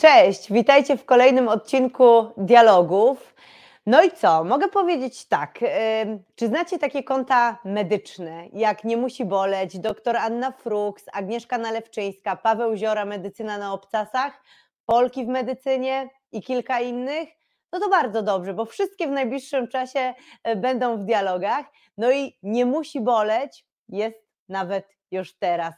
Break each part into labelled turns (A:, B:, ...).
A: Cześć, witajcie w kolejnym odcinku Dialogów. No i co? Mogę powiedzieć tak. Czy znacie takie konta medyczne, jak Nie musi boleć, dr Anna Fruks, Agnieszka Nalewczyńska, Paweł Ziora, Medycyna na obcasach, Polki w medycynie i kilka innych? No to bardzo dobrze, bo wszystkie w najbliższym czasie e, będą w dialogach. No i Nie musi boleć jest nawet już teraz.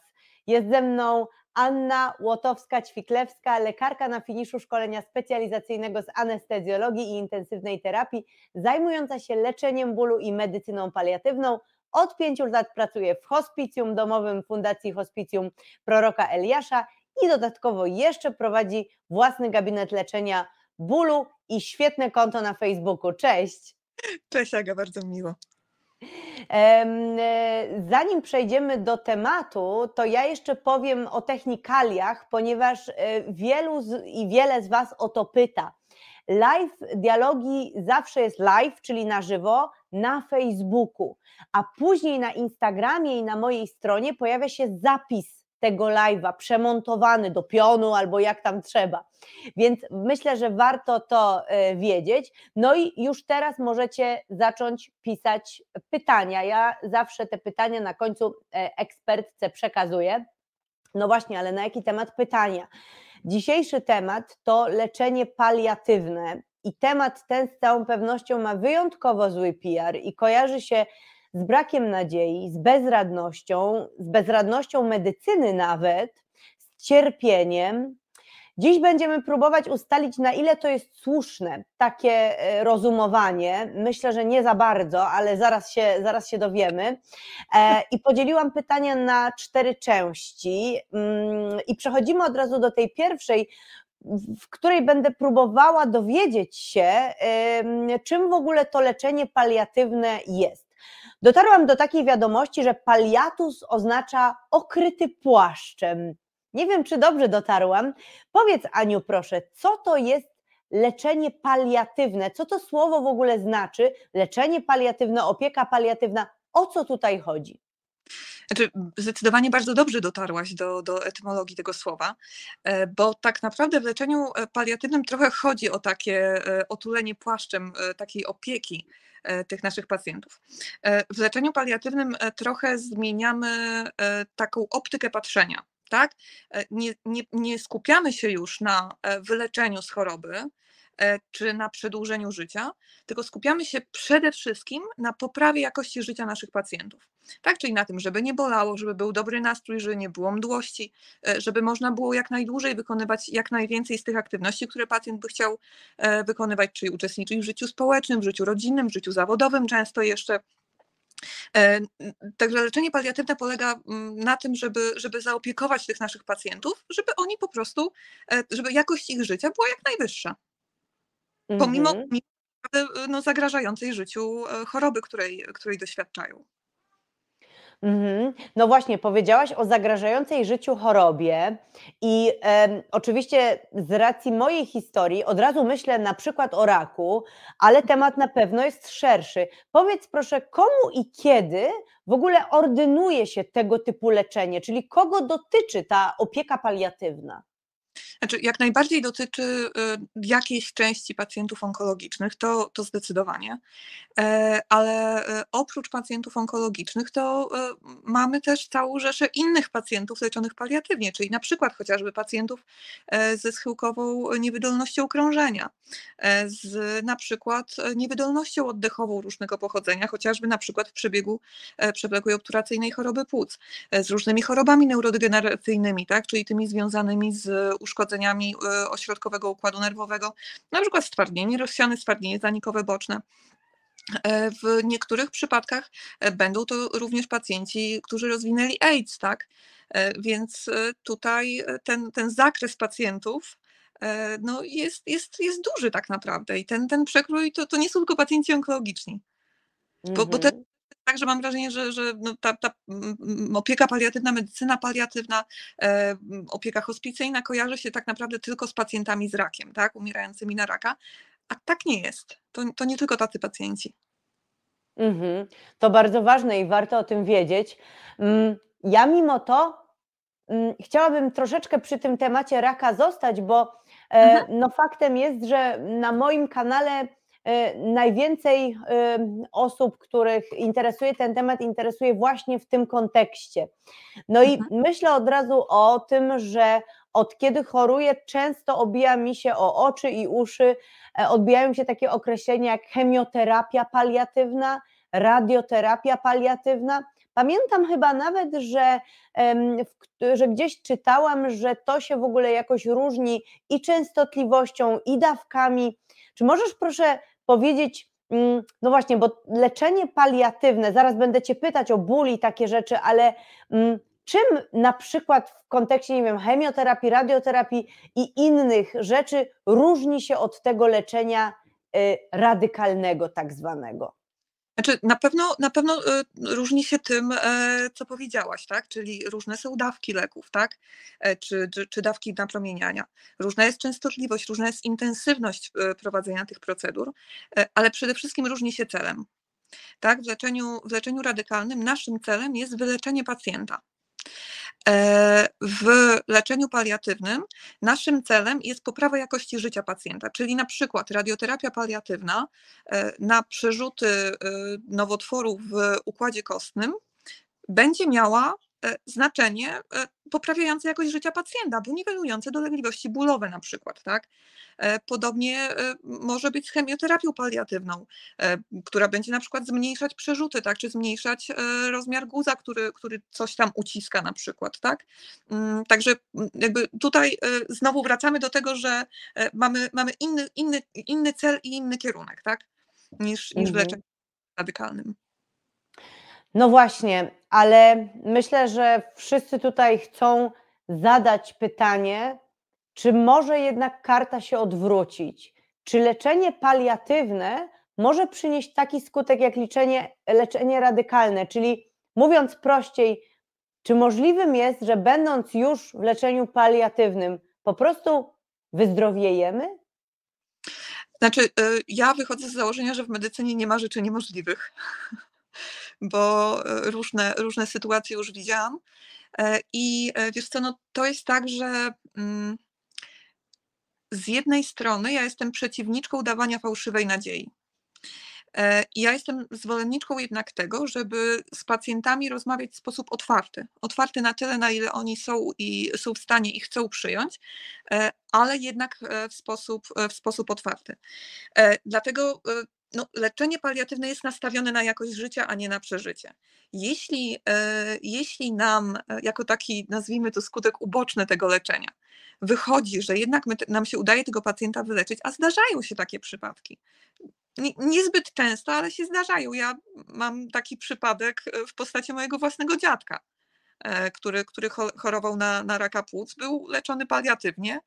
A: Jest ze mną Anna Łotowska-Ćwiklewska, lekarka na finiszu szkolenia specjalizacyjnego z anestezjologii i intensywnej terapii, zajmująca się leczeniem bólu i medycyną paliatywną. Od pięciu lat pracuje w hospicjum domowym Fundacji Hospicjum Proroka Eliasza i dodatkowo jeszcze prowadzi własny gabinet leczenia bólu i świetne konto na Facebooku. Cześć!
B: Cześć Aga, bardzo miło.
A: E, zanim przejdziemy do tematu, to ja jeszcze powiem o technikaliach, ponieważ e, wielu z, i wiele z Was o to pyta. Live dialogi zawsze jest live, czyli na żywo, na Facebooku, a później na Instagramie i na mojej stronie pojawia się zapis tego live'a przemontowany do pionu albo jak tam trzeba. Więc myślę, że warto to e, wiedzieć. No i już teraz możecie zacząć pisać pytania. Ja zawsze te pytania na końcu e, ekspertce przekazuję. No właśnie, ale na jaki temat pytania? Dzisiejszy temat to leczenie paliatywne i temat ten z całą pewnością ma wyjątkowo zły PR i kojarzy się z brakiem nadziei, z bezradnością, z bezradnością medycyny nawet, z cierpieniem. Dziś będziemy próbować ustalić, na ile to jest słuszne takie e, rozumowanie. Myślę, że nie za bardzo, ale zaraz się, zaraz się dowiemy. E, I podzieliłam pytania na cztery części. Mm, I przechodzimy od razu do tej pierwszej, w której będę próbowała dowiedzieć się, czym w ogóle to leczenie paliatywne jest. Dotarłam do takiej wiadomości, że paliatus oznacza okryty płaszczem. Nie wiem, czy dobrze dotarłam. Powiedz, Aniu, proszę, co to jest leczenie paliatywne? Co to słowo w ogóle znaczy? Leczenie paliatywne, opieka paliatywna. O co tutaj chodzi?
B: Znaczy, zdecydowanie bardzo dobrze dotarłaś do, do etymologii tego słowa, e, bo tak naprawdę w leczeniu e, paliatywnym trochę chodzi o takie e, otulenie płaszczem takiej opieki tych naszych pacjentów. E, w leczeniu paliatywnym e, trochę zmieniamy taką optykę patrzenia. Tak? Nie, nie, nie skupiamy się już na wyleczeniu z choroby, E, czy na przedłużeniu życia, tylko skupiamy się przede wszystkim na poprawie jakości życia naszych pacjentów. Tak, czyli na tym, żeby nie bolało, żeby był dobry nastrój, żeby nie było mdłości, e, żeby można było jak najdłużej wykonywać jak najwięcej z tych aktywności, które pacjent by chciał e, wykonywać, czyli uczestniczyć w życiu społecznym, w życiu rodzinnym, w życiu zawodowym często jeszcze. Także leczenie paliatywne polega mm, na tym, żeby, żeby zaopiekować tych naszych pacjentów, żeby oni po prostu, żeby jakość ich życia była jak najwyższa pomimo, mhm. no, zagrażającej życiu e, choroby, której, której doświadczają.
A: Mhm. No właśnie, powiedziałaś o zagrażającej życiu chorobie i e, oczywiście z racji mojej historii od razu myślę na przykład o raku, ale temat na pewno jest szerszy. Powiedz proszę, komu i kiedy w ogóle ordynuje się tego typu leczenie, czyli kogo dotyczy ta opieka paliatywna?
B: Znaczy, jak najbardziej dotyczy y, jakiejś części pacjentów onkologicznych, to, to zdecydowanie, e, ale e, oprócz pacjentów onkologicznych, to e, mamy też całą rzeszę innych pacjentów leczonych paliatywnie, czyli na przykład chociażby pacjentów ze schyłkową niewydolnością krążenia, z na przykład niewydolnością oddechową różnego pochodzenia, chociażby na przykład w przebiegu przewlekłej obturacyjnej choroby płuc, z różnymi chorobami neurodegeneracyjnymi, tak, czyli tymi związanymi z uszkodzeniami e, ośrodkowego układu nerwowego, na przykład stwardnienie rozsiane, stwardnienie zanikowe boczne. E, w niektórych przypadkach e, będą to również pacjenci, którzy rozwinęli AIDS, tak? Więc tutaj ten, ten zakres pacjentów no jest, jest, jest duży tak naprawdę i ten, ten przekrój to, to nie są tylko pacjenci onkologiczni. Bo, bo te mhm. Także mam wrażenie, że, że no ta, ta opieka paliatywna, medycyna paliatywna, e, opieka hospicyjna kojarzy się tak naprawdę tylko z pacjentami z rakiem, tak, umierającymi na raka, a tak nie jest. To, to nie tylko tacy pacjenci.
A: Mhm. To bardzo ważne i warto o tym wiedzieć. Mm, ja mimo to mm, chciałabym troszeczkę przy tym temacie raka zostać, bo mhm. no faktem jest, że na moim kanale najwięcej osób, których interesuje ten temat, interesuje właśnie w tym kontekście. No i mhm. myślę od razu o tym, że od kiedy choruję, często obija mi się o oczy i uszy, e, odbijają się takie określenia jak chemioterapia paliatywna, radioterapia paliatywna. Pamiętam chyba nawet, że, że gdzieś czytałam, że to się w ogóle jakoś różni i częstotliwością, i dawkami. Czy możesz proszę powiedzieć, mm, no właśnie, bo leczenie paliatywne, zaraz będę Cię pytać o ból i takie rzeczy, ale mm, czym na przykład w kontekście, nie wiem, chemioterapii, radioterapii i innych rzeczy różni się od tego leczenia y, radykalnego, tak zwanego?
B: Znaczy, na pewno, na pewno y, różni się tym, e, co powiedziałaś, tak? Czyli różne są dawki leków, tak? E, czy, czy, czy dawki napromieniania. Różna jest częstotliwość, różna jest intensywność e, prowadzenia tych procedur, ale przede wszystkim różni się celem. Tak? W, leczeniu, w leczeniu radykalnym naszym celem jest wyleczenie pacjenta. E, w leczeniu paliatywnym naszym celem jest poprawa jakości życia pacjenta, czyli na przykład radioterapia paliatywna e, na przerzuty e, nowotworów w układzie kostnym będzie miała znaczenie e, poprawiające jakość życia pacjenta, bo niwelujące dolegliwości bólowe na przykład, tak? E, podobnie może być z chemioterapią paliatywną, która będzie na przykład zmniejszać przerzuty, tak, czy zmniejszać rozmiar guza, który, który coś tam uciska na przykład, tak? Mm, także mm, jakby tutaj znowu wracamy do tego, że mamy, mamy inny, inny, inny cel i inny kierunek, tak? Niż, niż w mhm. leczeniu radykalnym.
A: No właśnie, ale myślę, że wszyscy tutaj chcą zadać pytanie, czy może jednak karta się odwrócić? Czy leczenie paliatywne może przynieść taki skutek jak leczenie, leczenie radykalne? Czyli mówiąc prościej, czy możliwym jest, że będąc już w leczeniu paliatywnym, po prostu wyzdrowiejemy?
B: Znaczy, y, ja wychodzę z założenia, że w medycynie nie ma rzeczy niemożliwych bo e, różne, różne sytuacje już widziałam. E, I e, wiesz co, no to jest tak, że mm, z jednej strony ja jestem przeciwniczką dawania fałszywej nadziei. Ja jestem zwolenniczką jednak tego, żeby z pacjentami rozmawiać w sposób otwarty. Otwarty na tyle, na ile oni są i są w stanie i chcą przyjąć, ale jednak w sposób, w sposób otwarty. Dlatego no, leczenie paliatywne jest nastawione na jakość życia, a nie na przeżycie. Jeśli, e, jeśli nam, e, jako taki, nazwijmy to skutek uboczny tego leczenia, wychodzi, że jednak my, nam się udaje tego pacjenta wyleczyć, a zdarzają się takie przypadki. niezbyt często, ale się zdarzają. Ja mam taki przypadek e, w postaci mojego własnego dziadka, który, który chorował na, na raka płuc, był leczony paliatywnie.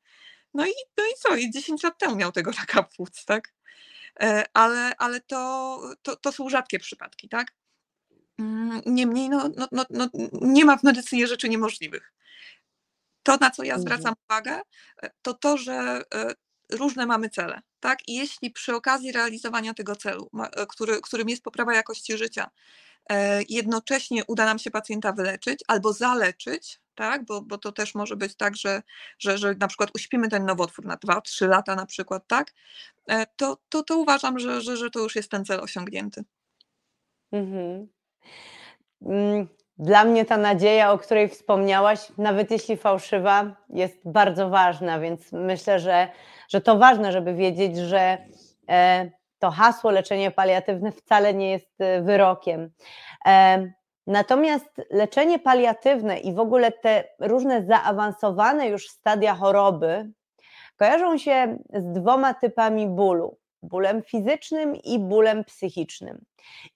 B: No i, no i co? I 10 lat temu miał tego raka płuc, tak? E, ale, ale to, to, to są rzadkie przypadki, tak? Mm, niemniej, no, no, no, no, nie ma w medycynie rzeczy niemożliwych. To, na co ja mhm. zwracam uwagę, e, to to, że e, różne mamy cele. Tak? I jeśli przy okazji realizowania tego celu, który, którym jest poprawa jakości życia, jednocześnie uda nam się pacjenta wyleczyć albo zaleczyć, tak? bo, bo to też może być tak, że, że, że na przykład uśpimy ten nowotwór na 2-3 lata na przykład, tak? E, to, to, to uważam, że, że, że to już jest ten cel osiągnięty. Mhm.
A: Mm, dla mnie ta nadzieja, o której wspomniałaś, nawet jeśli fałszywa, jest bardzo ważna, więc myślę, że, że to ważne, żeby wiedzieć, że e, to hasło leczenie paliatywne wcale nie jest e, wyrokiem. Natomiast leczenie paliatywne i w ogóle te różne zaawansowane już stadia choroby kojarzą się z dwoma typami bólu: bólem fizycznym i bólem psychicznym.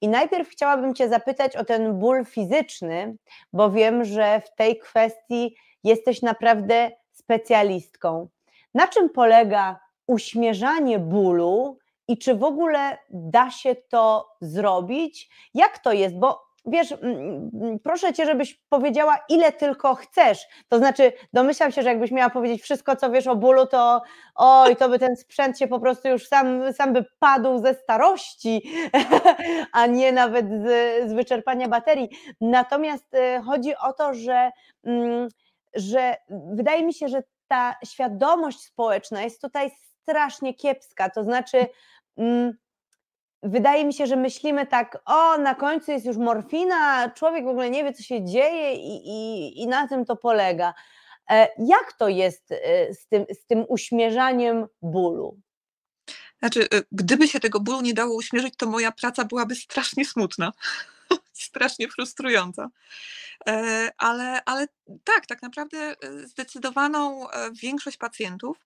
A: I najpierw chciałabym Cię zapytać o ten ból fizyczny, bo wiem, że w tej kwestii jesteś naprawdę specjalistką. Na czym polega uśmierzanie bólu i czy w ogóle da się to zrobić? Jak to jest? Bo wiesz, proszę cię, żebyś powiedziała, ile tylko chcesz. To znaczy, domyślam się, że jakbyś miała powiedzieć wszystko, co wiesz o bólu, to oj, to by ten sprzęt się po prostu już sam, sam by padł ze starości, a nie nawet z, z wyczerpania baterii. Natomiast y, chodzi o to, że, że wydaje mi się, że ta świadomość społeczna jest tutaj strasznie kiepska. To znaczy, mm, wydaje mi się, że myślimy tak, o, na końcu jest już morfina, człowiek w ogóle nie wie, co się dzieje i, i, i na tym to polega. E, jak to jest e, z tym, z tym uśmierzaniem bólu?
B: Znaczy, e, gdyby się tego bólu nie dało uśmierzyć, to moja praca byłaby strasznie smutna, strasznie frustrująca. Ale, ale tak, tak naprawdę zdecydowaną większość pacjentów,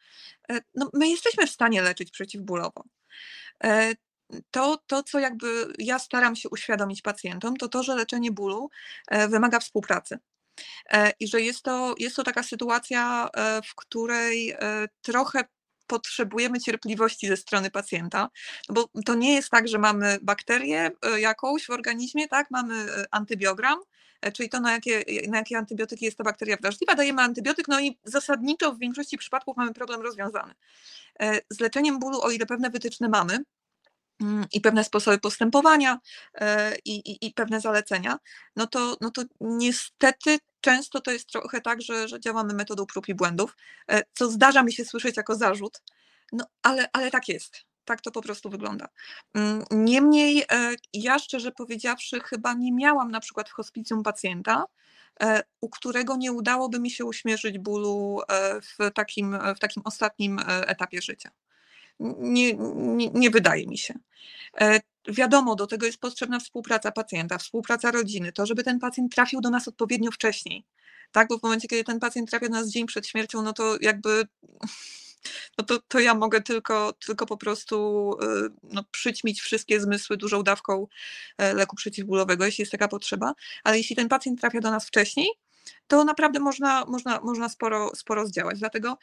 B: no my jesteśmy w stanie leczyć przeciwbólowo to, to, co jakby ja staram się uświadomić pacjentom, to to, że leczenie bólu e, wymaga współpracy. E, I że jest to, jest to taka sytuacja, e, w której trochę potrzebujemy cierpliwości ze strony pacjenta, bo to nie jest tak, że mamy bakterię jakąś w organizmie, tak, mamy antybiogram, czyli to, na jakie, na jakie antybiotyki jest ta bakteria wrażliwa, dajemy antybiotyk, no i zasadniczo w większości przypadków mamy problem rozwiązany. Z leczeniem bólu, o ile pewne wytyczne mamy, i pewne sposoby postępowania e, i, i, i, pewne zalecenia, no to, no to niestety często to jest trochę tak, że, że działamy metodą prób i błędów, e, co zdarza mi się słyszeć jako zarzut, no ale, ale tak jest. Tak to po prostu wygląda. Mm, niemniej, e, ja szczerze powiedziawszy, chyba nie miałam na przykład w hospicjum pacjenta, u którego nie udałoby mi się uśmierzyć bólu w takim, w takim ostatnim etapie życia nie, nie, nie wydaje mi się. E, wiadomo, do tego jest potrzebna współpraca pacjenta, współpraca rodziny, to, żeby ten pacjent trafił do nas odpowiednio wcześniej. Tak, bo w momencie, kiedy ten pacjent trafia do nas dzień przed śmiercią, no to jakby no to, to ja mogę tylko, tylko po prostu e, no, przyćmić wszystkie zmysły dużą dawką e, leku przeciwbólowego, jeśli jest taka potrzeba, ale jeśli ten pacjent trafia do nas wcześniej, to naprawdę można, można, można sporo, sporo zdziałać. Dlatego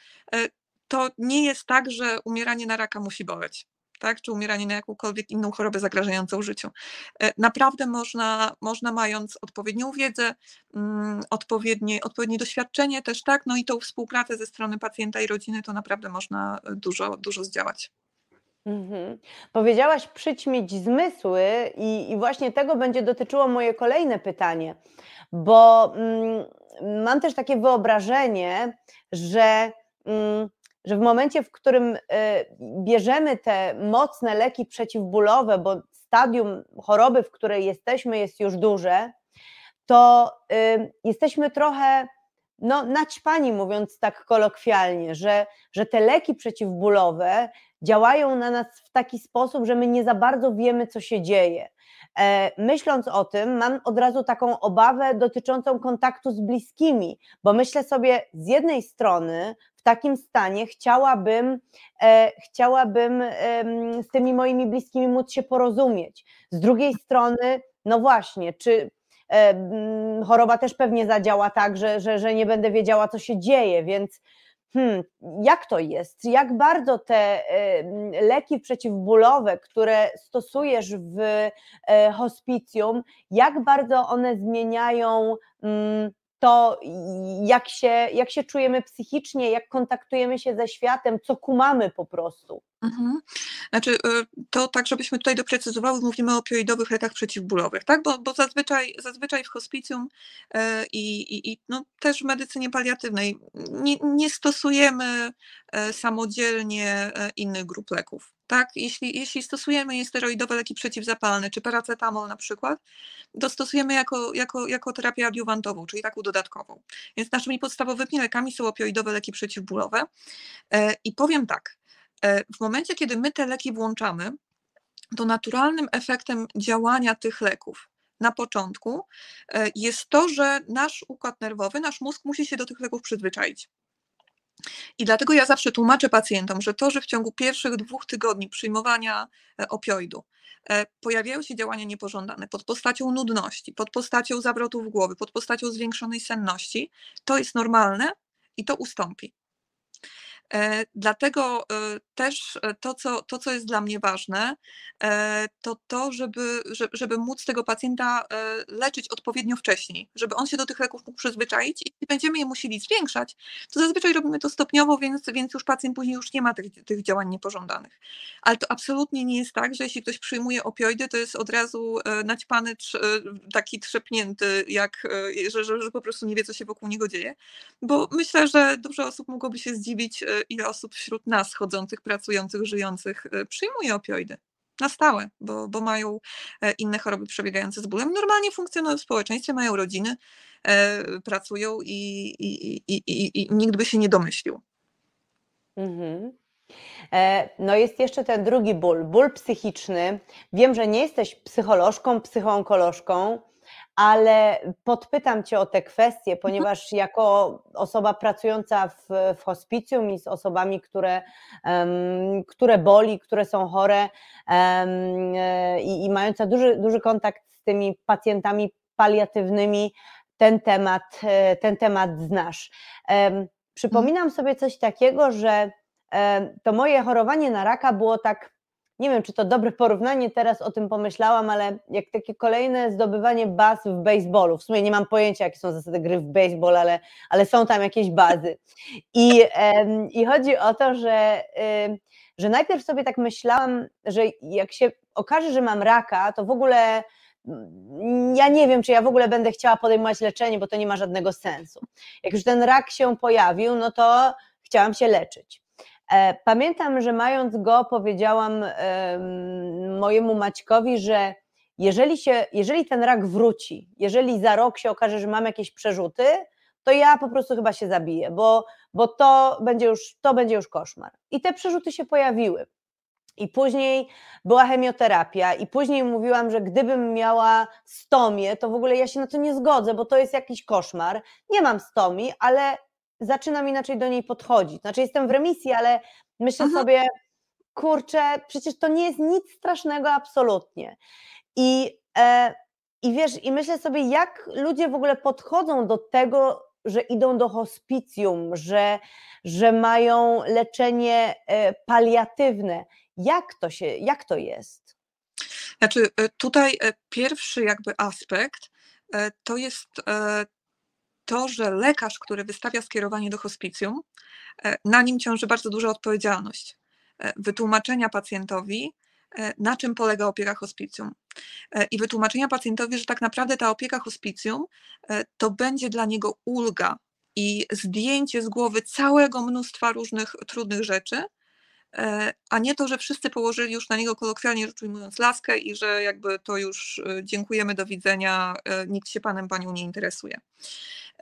B: to nie jest tak, że umieranie na raka musi boleć. Tak, czy umieranie na jakąkolwiek inną chorobę zagrażającą życiu. E, naprawdę można, można mając odpowiednią wiedzę, mm, odpowiednie, odpowiednie doświadczenie też, tak, no i tą współpracę ze strony pacjenta i rodziny, to naprawdę można dużo, dużo zdziałać.
A: Mhm. Powiedziałaś przyćmić zmysły i, i, właśnie tego będzie dotyczyło moje kolejne pytanie, bo mm, mam też takie wyobrażenie, że mm, że w momencie, w którym y, bierzemy te mocne leki przeciwbólowe, bo stadium choroby, w której jesteśmy, jest już duże, to y, jesteśmy trochę no, naćpani, mówiąc tak kolokwialnie, że, że te leki przeciwbólowe działają na nas w taki sposób, że my nie za bardzo wiemy, co się dzieje. E, myśląc o tym, mam od razu taką obawę dotyczącą kontaktu z bliskimi, bo myślę sobie, z jednej strony w takim stanie chciałabym, e, chciałabym z tymi moimi bliskimi móc się porozumieć. Z drugiej strony, no właśnie, czy e, choroba też pewnie zadziała tak, że, że, że nie będę wiedziała, co się dzieje, więc hmm, jak to jest? Jak bardzo te leki przeciwbólowe, które stosujesz w e, hospicjum, jak bardzo one zmieniają mm, to jak się, jak się czujemy psychicznie, jak kontaktujemy się ze światem, co kumamy po prostu. Mhm.
B: Znaczy, y, to tak, żebyśmy tutaj doprecyzowały, mówimy o opioidowych lekach przeciwbólowych, tak? Bo, bo zazwyczaj, zazwyczaj w hospicjum y, i, i, i no, też w medycynie paliatywnej nie, nie stosujemy y, samodzielnie innych grup leków. Tak? Jeśli, jeśli stosujemy steroidowe leki przeciwzapalne, czy paracetamol na przykład, to stosujemy jako, jako, jako terapię adiuwantową, czyli taką dodatkową. Więc naszymi podstawowymi lekami są opioidowe leki przeciwbólowe. I powiem tak, E, w momencie, kiedy my te leki włączamy, to naturalnym efektem działania tych leków na początku e, jest to, że nasz układ nerwowy, nasz mózg musi się do tych leków przyzwyczaić. I dlatego ja zawsze tłumaczę pacjentom, że to, że w ciągu pierwszych dwóch tygodni przyjmowania e, opioidu pojawiają się działania niepożądane pod postacią nudności, pod postacią zawrotów głowy, pod postacią zwiększonej senności, to jest normalne i to ustąpi. E, dlatego e, też e, to co, to, co jest dla mnie ważne, to to, żeby, żeby móc tego pacjenta leczyć odpowiednio wcześniej, żeby on się do tych leków mógł przyzwyczaić i będziemy je musieli zwiększać, to zazwyczaj robimy to stopniowo, więc, więc już pacjent później już nie ma tych, tych działań niepożądanych. Ale to absolutnie nie jest tak, że jeśli ktoś przyjmuje opioidy, to jest od razu naćpany, taki trzepnięty, jak, że, że, że po prostu nie wie, co się wokół niego dzieje, bo myślę, że dużo osób mogłoby się zdziwić, ile osób wśród nas chodzących, pracujących, żyjących e, przyjmuje opioidy na stałe, bo, bo mają e, inne choroby przebiegające z bólem. Normalnie funkcjonują w społeczeństwie, mają rodziny, e, pracują i, i, i, i, i nikt by się nie domyślił.
A: Mhm. No jest jeszcze ten drugi ból, ból psychiczny. Wiem, że nie jesteś psycholożką, psychoonkolożką, ale podpytam Cię o te kwestie, ponieważ jako osoba pracująca w, w hospicjum i z osobami, które, um, które boli, które są chore um, i, i mająca duży, duży kontakt z tymi pacjentami paliatywnymi, ten temat, e, ten temat znasz. Um, przypominam sobie coś takiego, że to moje chorowanie na raka było tak nie wiem, czy to dobre porównanie, teraz o tym pomyślałam, ale jak takie kolejne zdobywanie baz w baseballu. W sumie nie mam pojęcia, jakie są zasady gry w baseball, ale, ale są tam jakieś bazy. I, i chodzi o to, że, że najpierw sobie tak myślałam, że jak się okaże, że mam raka, to w ogóle mm, ja nie wiem, czy ja w ogóle będę chciała podejmować leczenie, bo to nie ma żadnego sensu. Jak już ten rak się pojawił, no to chciałam się leczyć. E, pamiętam, że mając go, powiedziałam mojemu Maćkowi, że jeżeli, się, jeżeli ten rak wróci, jeżeli za rok się okaże, że mam jakieś przerzuty, to ja po prostu chyba się zabiję, bo, bo to, będzie już, to będzie już koszmar. I te przerzuty się pojawiły. I później była chemioterapia, i później mówiłam, że gdybym miała stomię, to w ogóle ja się na to nie zgodzę, bo to jest jakiś koszmar. Nie mam stomii, ale zaczynam inaczej do niej podchodzić. Znaczy jestem w remisji, ale myślę Aha. sobie, kurczę, przecież to nie jest nic strasznego absolutnie. I, e, I wiesz, i myślę sobie, jak ludzie w ogóle podchodzą do tego, że idą do hospicjum, że, że mają leczenie e, paliatywne. Jak to się, jak to jest?
B: Znaczy, e, tutaj e, pierwszy jakby aspekt to jest to, że lekarz, który wystawia skierowanie do hospicjum, e, na nim ciąży bardzo duża odpowiedzialność e, wytłumaczenia pacjentowi, e, na czym polega opieka hospicjum. I wytłumaczenia pacjentowi, że tak naprawdę ta opieka hospicjum to będzie dla niego ulga i zdjęcie z głowy całego mnóstwa różnych trudnych rzeczy, a nie to, że wszyscy położyli już na niego kolokwialnie rzecz ujmując laskę i że jakby to już dziękujemy, do widzenia, nikt się panem, panią nie interesuje.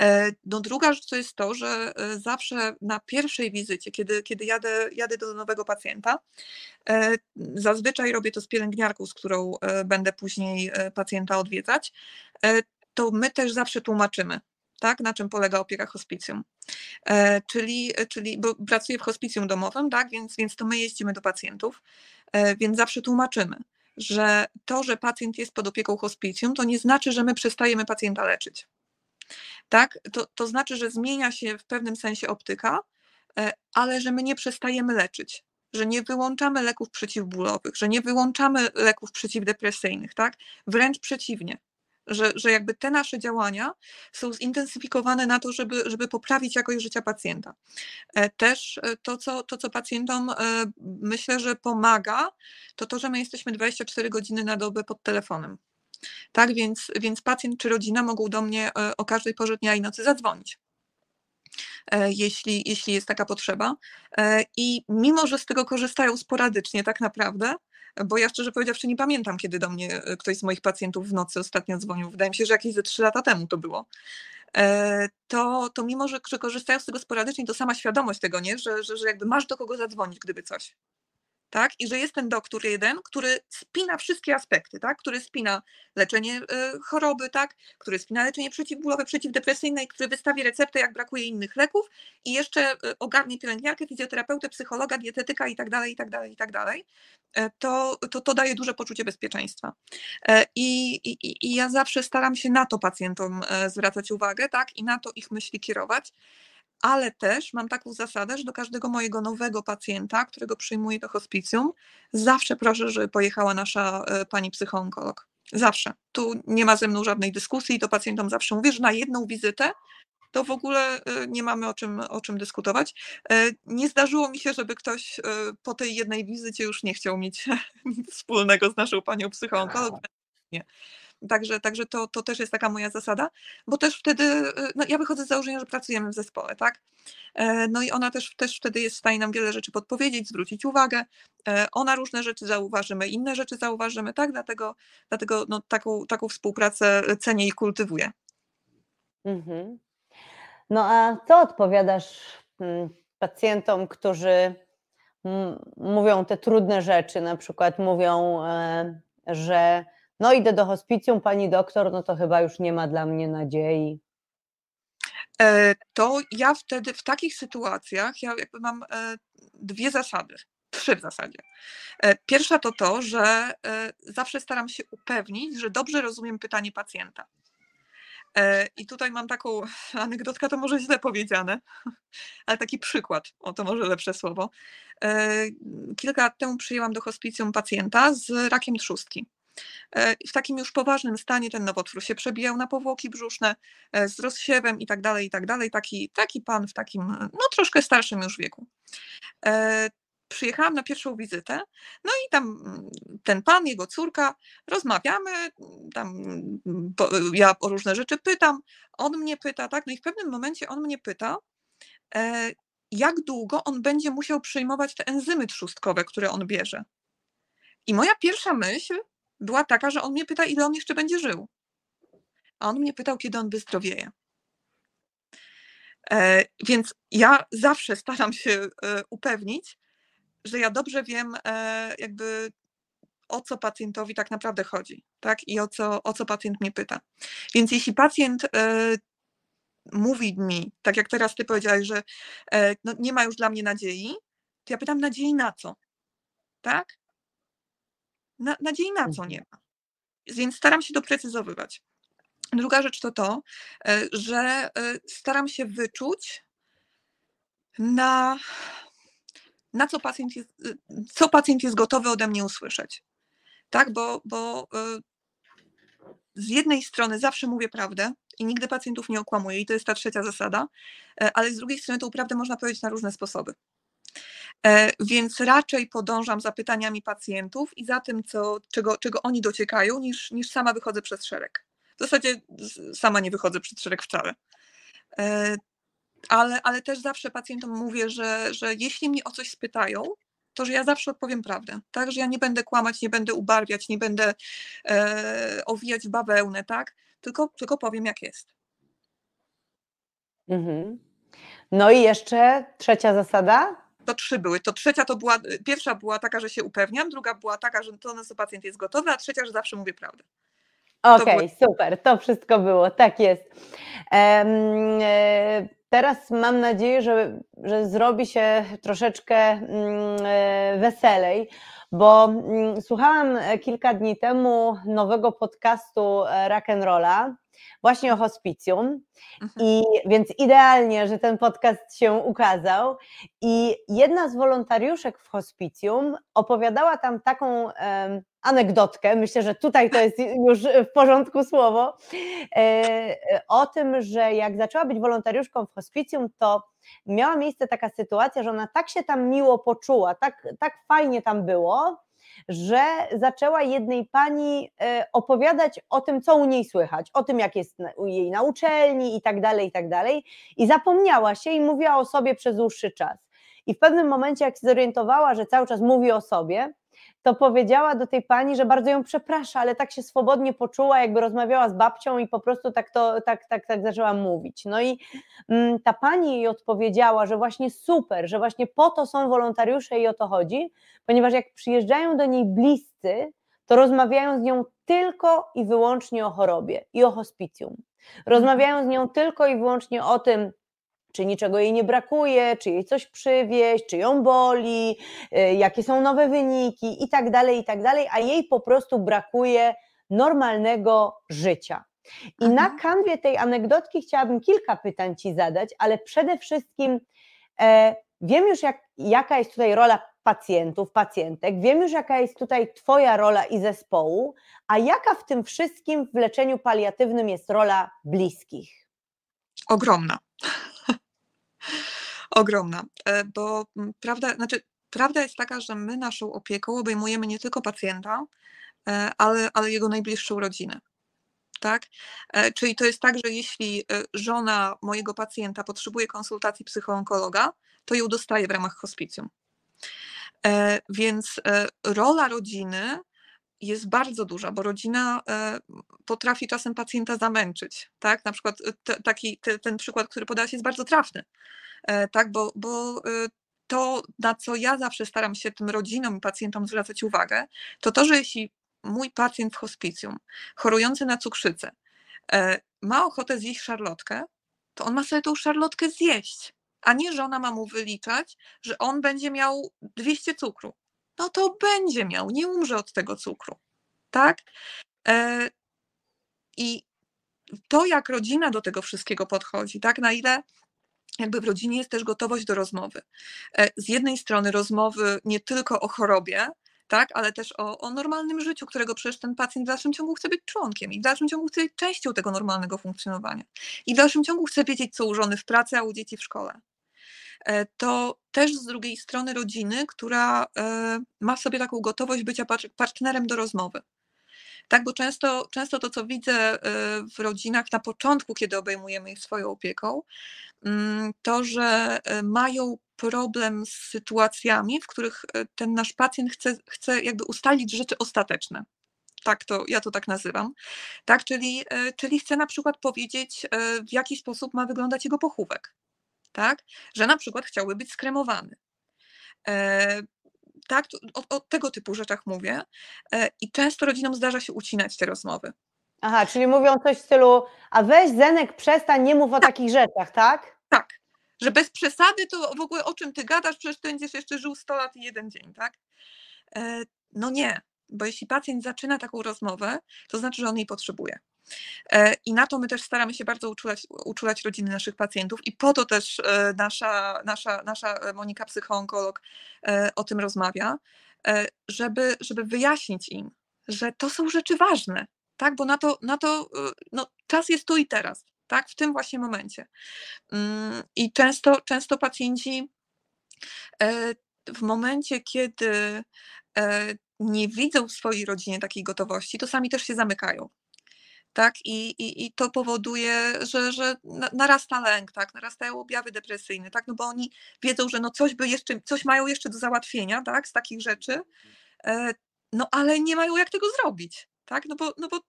B: E, no druga rzecz to jest to, że e, zawsze na pierwszej wizycie, kiedy, kiedy jadę, jadę do nowego pacjenta, e, zazwyczaj robię to z pielęgniarką, z którą będę później pacjenta odwiedzać, to my też zawsze tłumaczymy, tak, na czym polega opieka hospicjum. czyli, czyli, bo pracuję w hospicjum domowym, tak, więc, więc to my jeździmy do pacjentów, więc zawsze tłumaczymy, że to, że pacjent jest pod opieką hospicjum, to nie znaczy, że my przestajemy pacjenta leczyć tak? To, to znaczy, że zmienia się w pewnym sensie optyka, e, ale że my nie przestajemy leczyć, że nie wyłączamy leków przeciwbólowych, że nie wyłączamy leków przeciwdepresyjnych, tak? Wręcz przeciwnie. Że, że jakby te nasze działania są zintensyfikowane na to, żeby, żeby poprawić jakość życia pacjenta. E, też e, to co, to, co pacjentom myślę, że pomaga, to to, że my jesteśmy 24 godziny na dobę pod telefonem. Tak więc, więc pacjent czy rodzina mogą do mnie e, o każdej porze dnia i nocy zadzwonić. E, jeśli, jeśli jest taka potrzeba. E, I mimo, że z tego korzystają sporadycznie, tak naprawdę, bo ja szczerze powiedziawszy nie pamiętam, kiedy do mnie ktoś z moich pacjentów w nocy ostatnio dzwonił. Wydaje mi się, że jakieś ze trzy lata temu to było. To, to mimo, że, że korzystają z tego sporadycznie, to sama świadomość tego, nie? Że, że, że jakby masz do kogo zadzwonić, gdyby coś tak? I że jest ten doktor jeden, który spina wszystkie aspekty, tak? Który spina leczenie y, choroby, tak? Który spina leczenie przeciwbólowe, przeciwdepresyjne, który wystawi receptę, jak brakuje innych leków i jeszcze y, ogarnie pielęgniarkę, fizjoterapeutę, psychologa, dietetyka i tak dalej, i tak dalej, i tak dalej. E, to, to, to daje duże poczucie bezpieczeństwa. E, I, i, I ja zawsze staram się na to pacjentom e, zwracać uwagę, tak? I na to ich myśli kierować. Ale też mam taką zasadę, że do każdego mojego nowego pacjenta, którego przyjmuję do hospicjum, zawsze proszę, żeby pojechała nasza e, pani psychoonkolog. Zawsze. Tu nie ma ze mną żadnej dyskusji, to pacjentom zawsze mówię, że na jedną wizytę to w ogóle e, nie mamy o czym, o czym dyskutować. E, nie zdarzyło mi się, żeby ktoś po tej jednej wizycie już nie chciał mieć nic wspólnego z naszą panią psychoonkolog. Nie. Także, także to, to też jest taka moja zasada, bo też wtedy, y, no ja wychodzę z założenia, że pracujemy w zespole, tak? E, no i ona też, też wtedy jest w stanie nam wiele rzeczy podpowiedzieć, zwrócić uwagę. E, ona różne rzeczy zauważymy, inne rzeczy zauważymy, tak? Dlatego, dlatego no, taką, taką współpracę cenię i kultywuję.
A: Mhm. No a co odpowiadasz mm, pacjentom, którzy mówią te trudne rzeczy, na przykład mówią, e, że no idę do hospicjum, pani doktor, no to chyba już nie ma dla mnie nadziei.
B: E, to ja wtedy w takich sytuacjach ja jakby mam e, dwie zasady, trzy w zasadzie. E, pierwsza to to, że zawsze staram się upewnić, że dobrze rozumiem pytanie pacjenta. I tutaj mam taką anegdotkę, to może źle powiedziane, ale taki przykład, o to może lepsze słowo. Kilka lat temu przyjęłam do hospicjum pacjenta z rakiem trzustki. E, w takim już poważnym stanie ten nowotwór się przebijał na powłoki brzuszne e, z rozsiewem i tak dalej, i tak dalej. Taki, taki pan w takim, no troszkę starszym już wieku. E, przyjechałam na pierwszą wizytę, no i tam mm, ten pan, jego córka, rozmawiamy, tam ja o różne rzeczy pytam, on mnie pyta, tak, no i w pewnym momencie on mnie pyta, jak długo on będzie musiał przyjmować te enzymy trzustkowe, które on bierze. I moja pierwsza myśl była taka, że on mnie pyta, ile on jeszcze będzie żył. A on mnie pytał, kiedy on wyzdrowieje. E, więc ja zawsze staram się e, upewnić, że ja dobrze wiem, e, jakby o co pacjentowi tak naprawdę chodzi, tak? I o co, o co pacjent mnie pyta. Więc jeśli pacjent mówi mi, tak jak teraz ty powiedziałeś, że no, nie ma już dla mnie nadziei, to ja pytam nadziei na co? Tak? Na, nadziei na co mhm. nie ma. Więc staram się doprecyzowywać. Druga rzecz to to, e, że e, staram się wyczuć na, na co, pacjent jest, e, co pacjent jest gotowy ode mnie usłyszeć. Tak, bo, bo z jednej strony zawsze mówię prawdę i nigdy pacjentów nie okłamuję, i to jest ta trzecia zasada, ale z drugiej strony tą prawdę można powiedzieć na różne sposoby. E, więc raczej podążam za pytaniami pacjentów i za tym, co, czego, czego oni dociekają, niż, niż sama wychodzę przez szereg. W zasadzie sama nie wychodzę przez szereg wcale. E, ale, ale też zawsze pacjentom mówię, że, że jeśli mnie o coś spytają, to że ja zawsze odpowiem prawdę, tak? Że ja nie będę kłamać, nie będę ubarwiać, nie będę e, owijać bawełnę, tak? Tylko, tylko powiem, jak jest.
A: Mhm. No i jeszcze trzecia zasada?
B: To trzy były. To trzecia to była, pierwsza była taka, że się upewniam, druga była taka, że to nasz pacjent jest gotowy, a trzecia, że zawsze mówię prawdę.
A: Okej, okay, super, to wszystko było, tak jest. Um, teraz mam nadzieję, że, że zrobi się troszeczkę e, weselej, bo mm, słuchałam kilka dni temu nowego podcastu Rock'n'Rolla właśnie o hospicjum. Mhm. I więc idealnie, że ten podcast się ukazał. I jedna z wolontariuszek w hospicjum opowiadała tam taką um, anegdotkę, myślę, że tutaj to jest już w porządku słowo, e, o tym, że jak zaczęła być wolontariuszką w hospicjum, to miała miejsce taka sytuacja, że ona tak się tam miło poczuła, tak, tak fajnie tam było, że zaczęła jednej pani e, opowiadać o tym, co u niej słychać, o tym, jak jest jej na uczelni i tak dalej, i tak dalej. I zapomniała się i mówiła o sobie przez dłuższy czas. I w pewnym momencie, jak się zorientowała, że cały czas mówi o sobie, to powiedziała do tej pani, że bardzo ją przeprasza, ale tak się swobodnie poczuła, jakby rozmawiała z babcią i po prostu tak to tak, tak, tak zaczęła mówić. No i mm, ta pani jej odpowiedziała, że właśnie super, że właśnie po to są wolontariusze i o to chodzi, ponieważ jak przyjeżdżają do niej bliscy, to rozmawiają z nią tylko i wyłącznie o chorobie i o hospicjum. Rozmawiają z nią tylko i wyłącznie o tym, czy niczego jej nie brakuje, czy jej coś przywieźć, czy ją boli, y, jakie są nowe wyniki i tak dalej, i tak dalej, a jej po prostu brakuje normalnego życia. I mhm. na kanwie tej anegdotki chciałabym kilka pytań Ci zadać, ale przede wszystkim e, wiem już, jak, jaka jest tutaj rola pacjentów, pacjentek, wiem już, jaka jest tutaj Twoja rola i zespołu, a jaka w tym wszystkim w leczeniu paliatywnym jest rola bliskich?
B: Ogromna. Ogromna, e, bo prawda, znaczy, prawda jest taka, że my naszą opieką obejmujemy nie tylko pacjenta, e, ale, ale jego najbliższą rodzinę tak? E, czyli to jest tak, że jeśli żona mojego pacjenta potrzebuje konsultacji psychoonkologa, to ją dostaje w ramach hospicjum. Więc rola rodziny jest bardzo duża, bo rodzina potrafi czasem pacjenta zamęczyć, tak? Na przykład taki, ten przykład, który podałaś jest bardzo trafny, tak? Bo, bo to, na co ja zawsze staram się tym rodzinom i pacjentom zwracać uwagę, to to, że jeśli mój pacjent w hospicjum, chorujący na cukrzycę, e, ma ochotę zjeść szarlotkę, to on ma sobie tą szarlotkę zjeść, a nie żona ma mu wyliczać, że on będzie miał 200 cukru. No to będzie miał, nie umrze od tego cukru. Tak? E, I to, jak rodzina do tego wszystkiego podchodzi, tak? Na ile jakby w rodzinie jest też gotowość do rozmowy. E, z jednej strony rozmowy nie tylko o chorobie, tak, ale też o, o normalnym życiu, którego przecież ten pacjent w dalszym ciągu chce być członkiem i w dalszym ciągu chce być częścią tego normalnego funkcjonowania. I w dalszym ciągu chce wiedzieć, co u żony w pracy, a u dzieci w szkole. E, to też z drugiej strony rodziny, która e, ma w sobie taką gotowość bycia partnerem do rozmowy. Tak, bo często, często to, co widzę w rodzinach na początku, kiedy obejmujemy ich swoją opieką, to, że mają problem z sytuacjami, w których e, ten nasz pacjent chce, chce jakby ustalić rzeczy ostateczne. Tak to, ja to tak nazywam. Tak, czyli, e, czyli chce na przykład powiedzieć, e, w jaki sposób ma wyglądać jego pochówek. Tak, że na przykład chciałby być skremowany. Tak, o, o tego typu rzeczach mówię. I często rodzinom zdarza się ucinać te rozmowy.
A: Aha, czyli mówią coś w stylu, a weź Zenek, przestań, nie mów o tak. takich rzeczach, tak?
B: Tak, że bez przesady to w ogóle o czym ty gadasz, przecież ty będziesz jeszcze żył 100 lat i jeden dzień, tak? E, no nie, bo jeśli pacjent zaczyna taką rozmowę, to znaczy, że on jej potrzebuje. E, I na to my też staramy się bardzo uczulać, uczulać rodziny naszych pacjentów i po to też e, nasza, nasza, nasza Monika, psychoonkolog, o tym rozmawia, żeby, żeby wyjaśnić im, że to są rzeczy ważne, tak? bo na to, na to no, czas jest tu i teraz tak, w tym właśnie momencie. Mm, I często, często pacjenci e, w momencie, kiedy e, nie widzą w swojej rodzinie takiej gotowości, to sami też się zamykają. Tak? I, i, i to powoduje, że, że narasta lęk, tak? narastają objawy depresyjne, tak? no bo oni wiedzą, że no coś, by jeszcze, coś mają jeszcze do załatwienia tak? z takich rzeczy, e, no ale nie mają jak tego zrobić. Tak? No, bo, no bo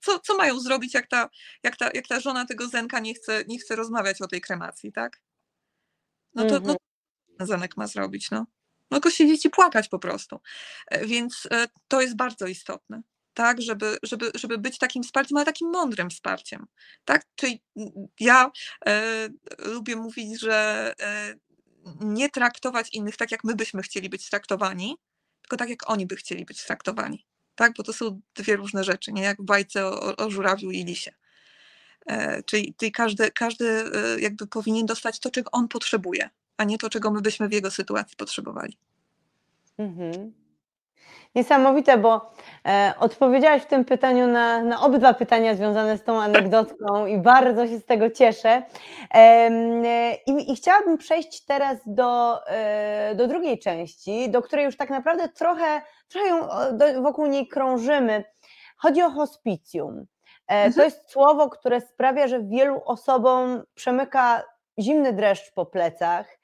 B: co, co mają zrobić, jak ta, jak, ta, jak ta żona tego Zenka nie chce, nie chce rozmawiać o tej kremacji, tak? No to no, mhm. Zenek ma zrobić, no. No go siedzieć i płakać po prostu. E, więc e, to jest bardzo istotne, tak, żeby, żeby, żeby być takim wsparciem, ale takim mądrym wsparciem, tak? Czyli ja e, lubię mówić, że e, nie traktować innych tak, jak my byśmy chcieli być traktowani, tylko tak, jak oni by chcieli być traktowani tak? Bo to są dwie różne rzeczy, nie? Jak w bajce o, o żurawiu i lisie. E, czyli, czyli każdy, każdy e, jakby powinien dostać to, czego on potrzebuje, a nie to, czego my byśmy w jego sytuacji potrzebowali. Mhm.
A: Niesamowite, bo e, odpowiedziałaś w tym pytaniu na, na obydwa pytania związane z tą anegdotką i bardzo się z tego cieszę. E, i, I chciałabym przejść teraz do, e, do drugiej części, do której już tak naprawdę trochę, trochę ją, do, wokół niej krążymy. Chodzi o hospicjum. E, mhm. To jest słowo, które sprawia, że wielu osobom przemyka zimny dreszcz po plecach,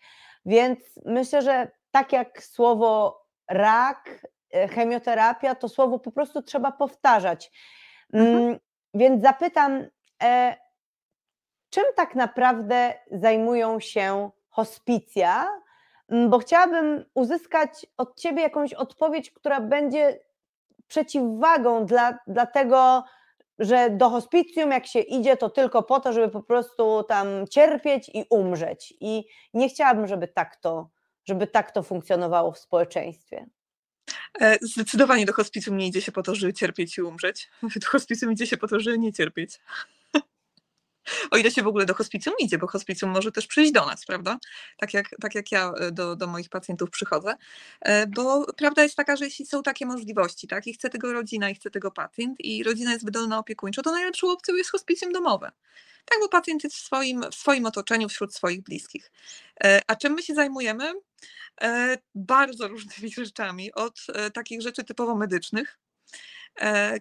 A: więc myślę, że tak jak słowo rak, chemioterapia, to słowo po prostu trzeba powtarzać. Mhm. Mm, więc zapytam, e, czym tak naprawdę zajmują się hospicja? Mm, bo chciałabym uzyskać od Ciebie jakąś odpowiedź, która będzie przeciwwagą dla, dla tego, że do hospicjum jak się idzie, to tylko po to, żeby po prostu tam cierpieć i umrzeć. I nie chciałabym, żeby tak to, żeby tak to funkcjonowało w społeczeństwie.
B: E, zdecydowanie do hospicjum nie idzie się po to, żeby cierpieć i umrzeć. Do hospicjum idzie się po to, żeby nie cierpieć. O ile się w ogóle do hospicjum idzie, bo hospicjum może też przyjść do nas, prawda? Tak jak, tak jak ja e, do, do moich pacjentów przychodzę. E, bo prawda jest taka, że jeśli są takie możliwości, tak, i chce tego rodzina, i chce tego pacjent, i rodzina jest wydolna opiekuńczo, to najlepszą opcją jest hospicjum domowe. Tak, bo pacjent jest w swoim, w swoim otoczeniu, wśród swoich bliskich. A czym my się zajmujemy? Bardzo różnymi rzeczami, od takich rzeczy typowo medycznych, E,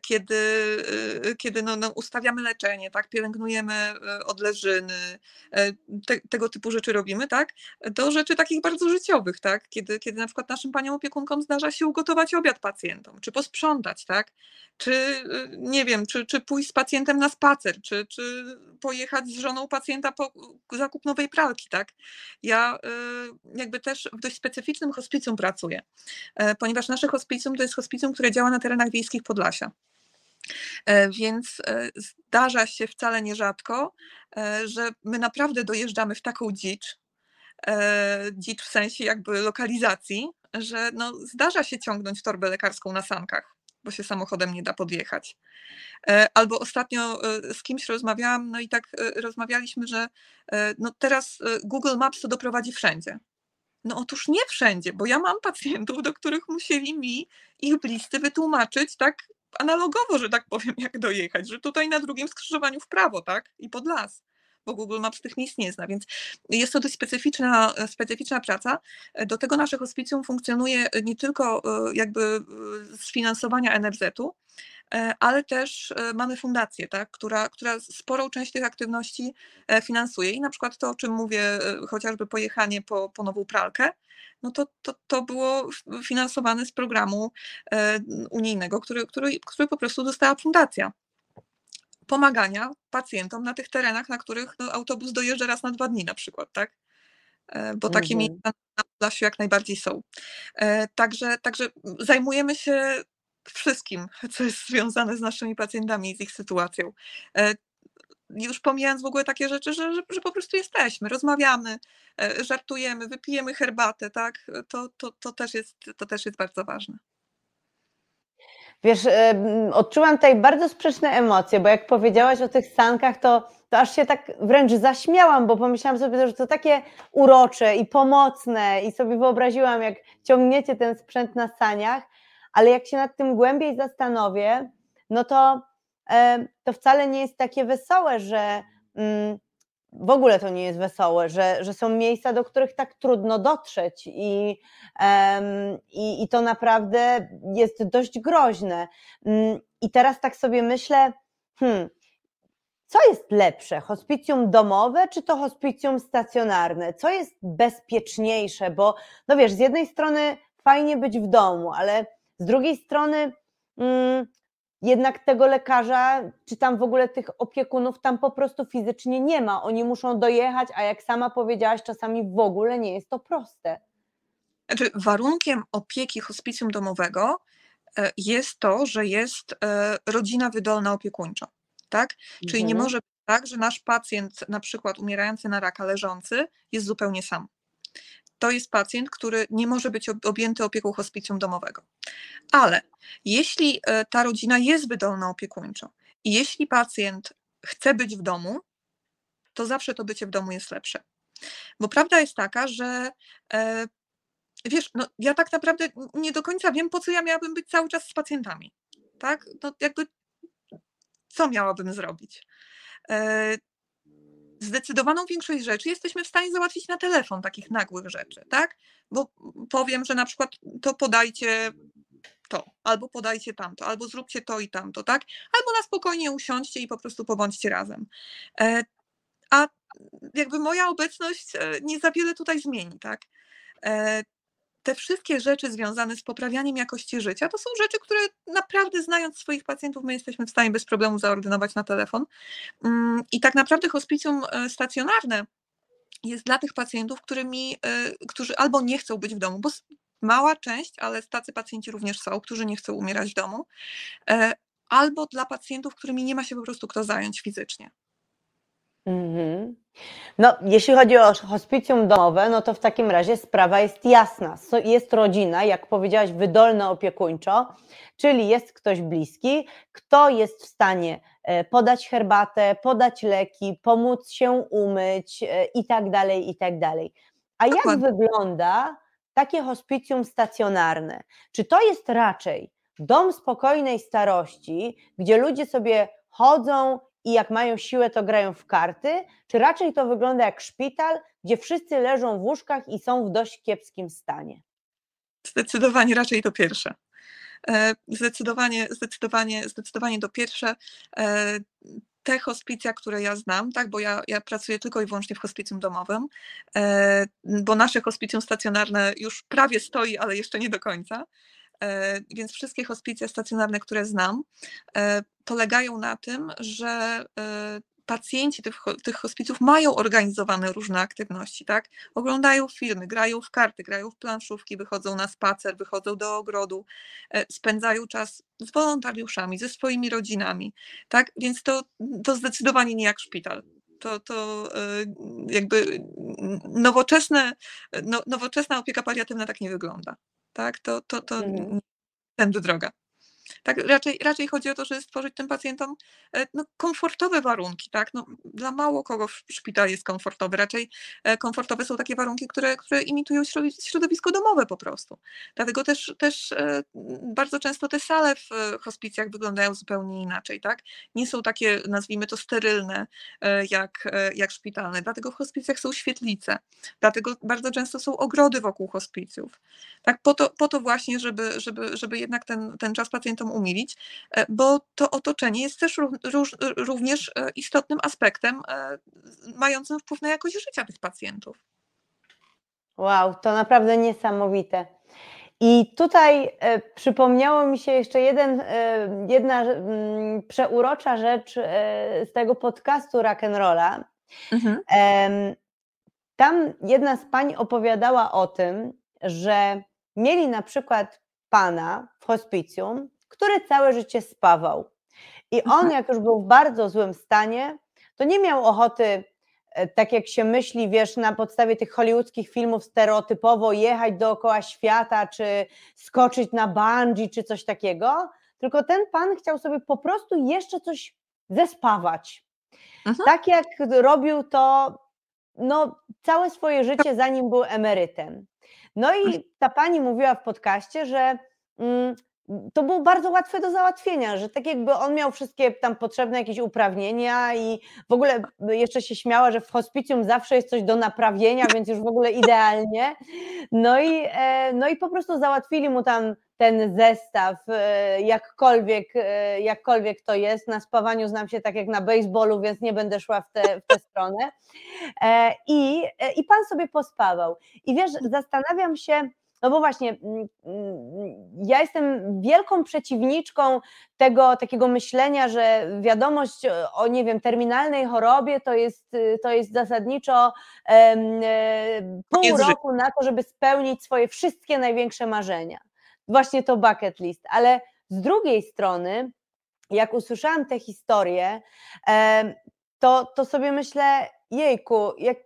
B: kiedy, e, kiedy no, no ustawiamy leczenie, tak, pielęgnujemy e, odleżyny, te, tego typu rzeczy robimy, tak, do rzeczy takich bardzo życiowych, tak, kiedy, kiedy na przykład naszym paniom opiekunkom zdarza się ugotować obiad pacjentom, czy posprzątać, tak, czy nie wiem, czy, czy pójść z pacjentem na spacer, czy, czy pojechać z żoną pacjenta po zakup nowej pralki, tak. Ja jakby też w dość specyficznym hospicjum pracuję, ponieważ nasze hospicjum to jest hospicjum, które działa na terenach wiejskich Podlasia. E, więc e, zdarza się wcale nierzadko, e, że my naprawdę dojeżdżamy w taką dzicz, dzicz w sensie jakby lokalizacji, że no zdarza się ciągnąć torbę lekarską na sankach, bo się samochodem nie da podjechać. Albo ostatnio z kimś rozmawiałam, no i tak rozmawialiśmy, że no teraz Google Maps to doprowadzi wszędzie. No otóż nie wszędzie, bo ja mam pacjentów, do których musieli mi ich bliscy wytłumaczyć tak analogowo, że tak powiem, jak dojechać, że tutaj na drugim skrzyżowaniu w prawo, tak? I pod las bo Google Maps tych miejsc nie zna, więc jest to dość specyficzna, specyficzna praca. Do tego nasze hospicjum funkcjonuje nie tylko e, jakby z finansowania NFZ-u, e, ale też e, mamy fundację, tak, która, która sporą część tych aktywności finansuje i na przykład to, o czym mówię, chociażby pojechanie po, po nową pralkę, no to, to, to było finansowane z programu unijnego, który, który, który po prostu dostała fundacja pomagania pacjentom na tych terenach, na których no, autobus dojeżdża raz na dwa dni na przykład, tak? E, bo takie mhm. miejsca na Podlasiu jak najbardziej są. E, także, także zajmujemy się wszystkim, co jest związane z naszymi pacjentami i z ich sytuacją. E, już pomijając w ogóle takie rzeczy, że, że, że, po prostu jesteśmy, rozmawiamy, żartujemy, wypijemy herbatę, tak? To, to, to, też jest, to też jest bardzo ważne.
A: Wiesz, odczułam tutaj bardzo sprzeczne emocje, bo jak powiedziałaś o tych sankach, to, to aż się tak wręcz zaśmiałam, bo pomyślałam sobie, że to takie urocze i pomocne i sobie wyobraziłam, jak ciągniecie ten sprzęt na saniach, ale jak się nad tym głębiej zastanowię, no to, to wcale nie jest takie wesołe, że mm, w ogóle to nie jest wesołe, że, że są miejsca, do których tak trudno dotrzeć i, i, i to naprawdę jest dość groźne. Um, I teraz tak sobie myślę, hmm, co jest lepsze, hospicjum domowe czy to hospicjum stacjonarne? Co jest bezpieczniejsze? Bo no wiesz, z jednej strony fajnie być w domu, ale z drugiej strony hmm, jednak tego lekarza, czy tam w ogóle tych opiekunów tam po prostu fizycznie nie ma. Oni muszą dojechać, a jak sama powiedziałaś, czasami w ogóle nie jest to proste.
B: Znaczy, warunkiem opieki hospicjum domowego e, jest to, że jest e, rodzina wydolna opiekuńczo. Tak? Czyli mhm. nie może być tak, że nasz pacjent, na przykład umierający na raka leżący, jest zupełnie sam to jest pacjent, który nie może być objęty opieką hospicjum domowego. Ale jeśli e, ta rodzina jest wydolna opiekuńczo i jeśli pacjent chce być w domu, to zawsze to bycie w domu jest lepsze. Bo prawda jest taka, że e, wiesz, no ja tak naprawdę nie do końca wiem, po co ja miałabym być cały czas z pacjentami. Tak? No jakby co miałabym zrobić? E, zdecydowaną większość rzeczy jesteśmy w stanie załatwić na telefon, takich nagłych rzeczy, tak? Bo powiem, że na przykład to podajcie to, albo podajcie tamto, albo zróbcie to i tamto, tak? Albo na spokojnie usiądźcie i po prostu pobądźcie razem. E, a jakby moja obecność e, nie za wiele tutaj zmieni, tak? Te wszystkie rzeczy związane z poprawianiem jakości życia, to są rzeczy, które naprawdę znając swoich pacjentów, my jesteśmy w stanie bez problemu zaordynować na telefon. Mm, I tak naprawdę hospicjum e, stacjonarne jest dla tych pacjentów, którymi, e, którzy albo nie chcą być w domu, bo mała część, ale tacy pacjenci również są, którzy nie chcą umierać w domu, e, albo dla pacjentów, którymi nie ma się po prostu kto zająć fizycznie.
A: Mhm. No, jeśli chodzi o hospicjum domowe, no to w takim razie sprawa jest jasna. Jest rodzina, jak powiedziałaś, wydolna opiekuńczo, czyli jest ktoś bliski, kto jest w stanie e, podać herbatę, podać leki, pomóc się umyć e, i tak dalej, i tak dalej. A jak wygląda takie hospicjum stacjonarne? Czy to jest raczej dom spokojnej starości, gdzie ludzie sobie chodzą i jak mają siłę, to grają w karty, czy raczej to wygląda jak szpital, gdzie wszyscy leżą w łóżkach i są w dość kiepskim stanie?
B: Zdecydowanie raczej to pierwsze. E, zdecydowanie, zdecydowanie, zdecydowanie to pierwsze. E, te hospicja, które ja znam, tak, bo ja, ja pracuję tylko i wyłącznie w hospicjum domowym, e, bo nasze hospicjum stacjonarne już prawie stoi, ale jeszcze nie do końca. E, więc wszystkie hospicja stacjonarne, które znam, e, polegają na tym, że e, pacjenci tych, tych hospicjów mają organizowane różne aktywności, tak? Oglądają filmy, grają w karty, grają w planszówki, wychodzą na spacer, wychodzą do ogrodu, spędzają czas z wolontariuszami, ze swoimi rodzinami, tak? Więc to, to zdecydowanie nie jak szpital. To, to jakby nowoczesne, no, nowoczesna opieka paliatywna tak nie wygląda tak? To, to, to mhm. tędy droga. Tak, raczej, raczej chodzi o to, żeby stworzyć tym pacjentom e, no, komfortowe warunki. Tak? No, dla mało kogo szpital jest komfortowy. Raczej e, komfortowe są takie warunki, które, które imitują środowisko domowe po prostu. Dlatego też, też e, bardzo często te sale w hospicjach wyglądają zupełnie inaczej. Tak? Nie są takie, nazwijmy to, sterylne jak, jak szpitalne. Dlatego w hospicjach są świetlice. Dlatego bardzo często są ogrody wokół hospicjów. Tak? Po, to, po to właśnie, żeby, żeby, żeby jednak ten, ten czas pacjenta pacjentom umilić, e, bo to otoczenie jest też również e, istotnym aspektem e, mającym wpływ na jakość życia tych pacjentów.
A: Wow, to naprawdę niesamowite. I tutaj przypomniało mi się jeszcze jeden, jedna mm, przeurocza rzecz z tego podcastu Rock'n'Rolla. Mhm. Tam jedna z pań opowiadała o tym, że mieli na przykład pana w hospicjum, który całe życie spawał. I on, mhm. jak już był w bardzo złym stanie, to nie miał ochoty, e, tak jak się myśli, wiesz, na podstawie tych hollywoodzkich filmów stereotypowo jechać dookoła świata, czy skoczyć na bungee, czy coś takiego, tylko ten pan chciał sobie po prostu jeszcze coś zespawać. Mhm. Tak jak robił to no, całe swoje życie, zanim był emerytem. No i mhm. ta pani mówiła w podcaście, że mm, to było bardzo łatwe do załatwienia, że tak jakby on miał wszystkie tam potrzebne jakieś uprawnienia i w ogóle jeszcze się śmiała, że w hospicjum zawsze jest coś do naprawienia, więc już w ogóle idealnie. No i, e, no i po prostu załatwili mu tam ten zestaw, e, jakkolwiek, e, jakkolwiek to jest. Na spawaniu znam się tak jak na baseballu, więc nie będę szła w tę w stronę. I, I pan sobie pospawał. I wiesz, zastanawiam się, no bo właśnie, mm, mm, ja jestem wielką przeciwniczką tego takiego myślenia, że wiadomość o, nie wiem, terminalnej chorobie to jest, to jest zasadniczo e, pół roku na to, żeby spełnić swoje wszystkie największe marzenia. Właśnie to bucket list. Ale z drugiej strony, jak usłyszałam tę historię, to, to sobie myślę, jejku, jak,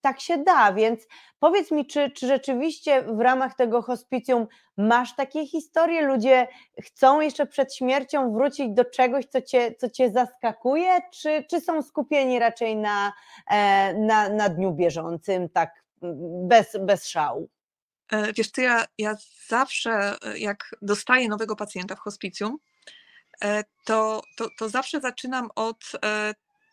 A: tak się da, więc powiedz mi, czy, czy rzeczywiście w ramach tego hospicjum masz takie historie? Ludzie chcą jeszcze przed śmiercią wrócić do czegoś, co cię, co cię zaskakuje, czy, czy są skupieni raczej na, e, na, na dniu bieżącym, tak bez, bez szału?
B: E, wiesz, ty ja, ja zawsze, e, jak dostaję nowego pacjenta w hospicjum, to, to, to zawsze zaczynam od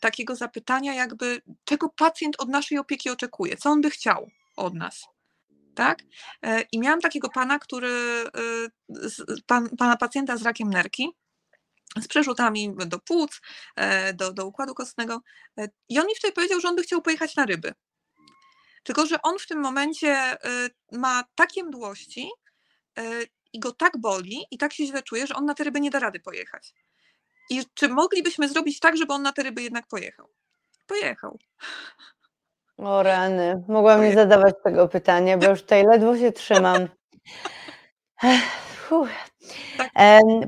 B: takiego zapytania, jakby czego pacjent od naszej opieki oczekuje, co on by chciał od nas. Tak? E, I miałam takiego pana, który, e, pan, pana pacjenta z rakiem nerki, z przerzutami do płuc, e, do, do układu kostnego. I on mi wtedy powiedział, że on by chciał pojechać na ryby. Tylko, że on w tym momencie ma takie mdłości i go tak boli i tak się źle czuje, że on na te ryby nie da rady pojechać. I czy moglibyśmy zrobić tak, żeby on na te ryby jednak pojechał? Pojechał.
A: O rany, mogłam nie zadawać tego pytania, bo już tutaj ledwo się trzymam. Tak.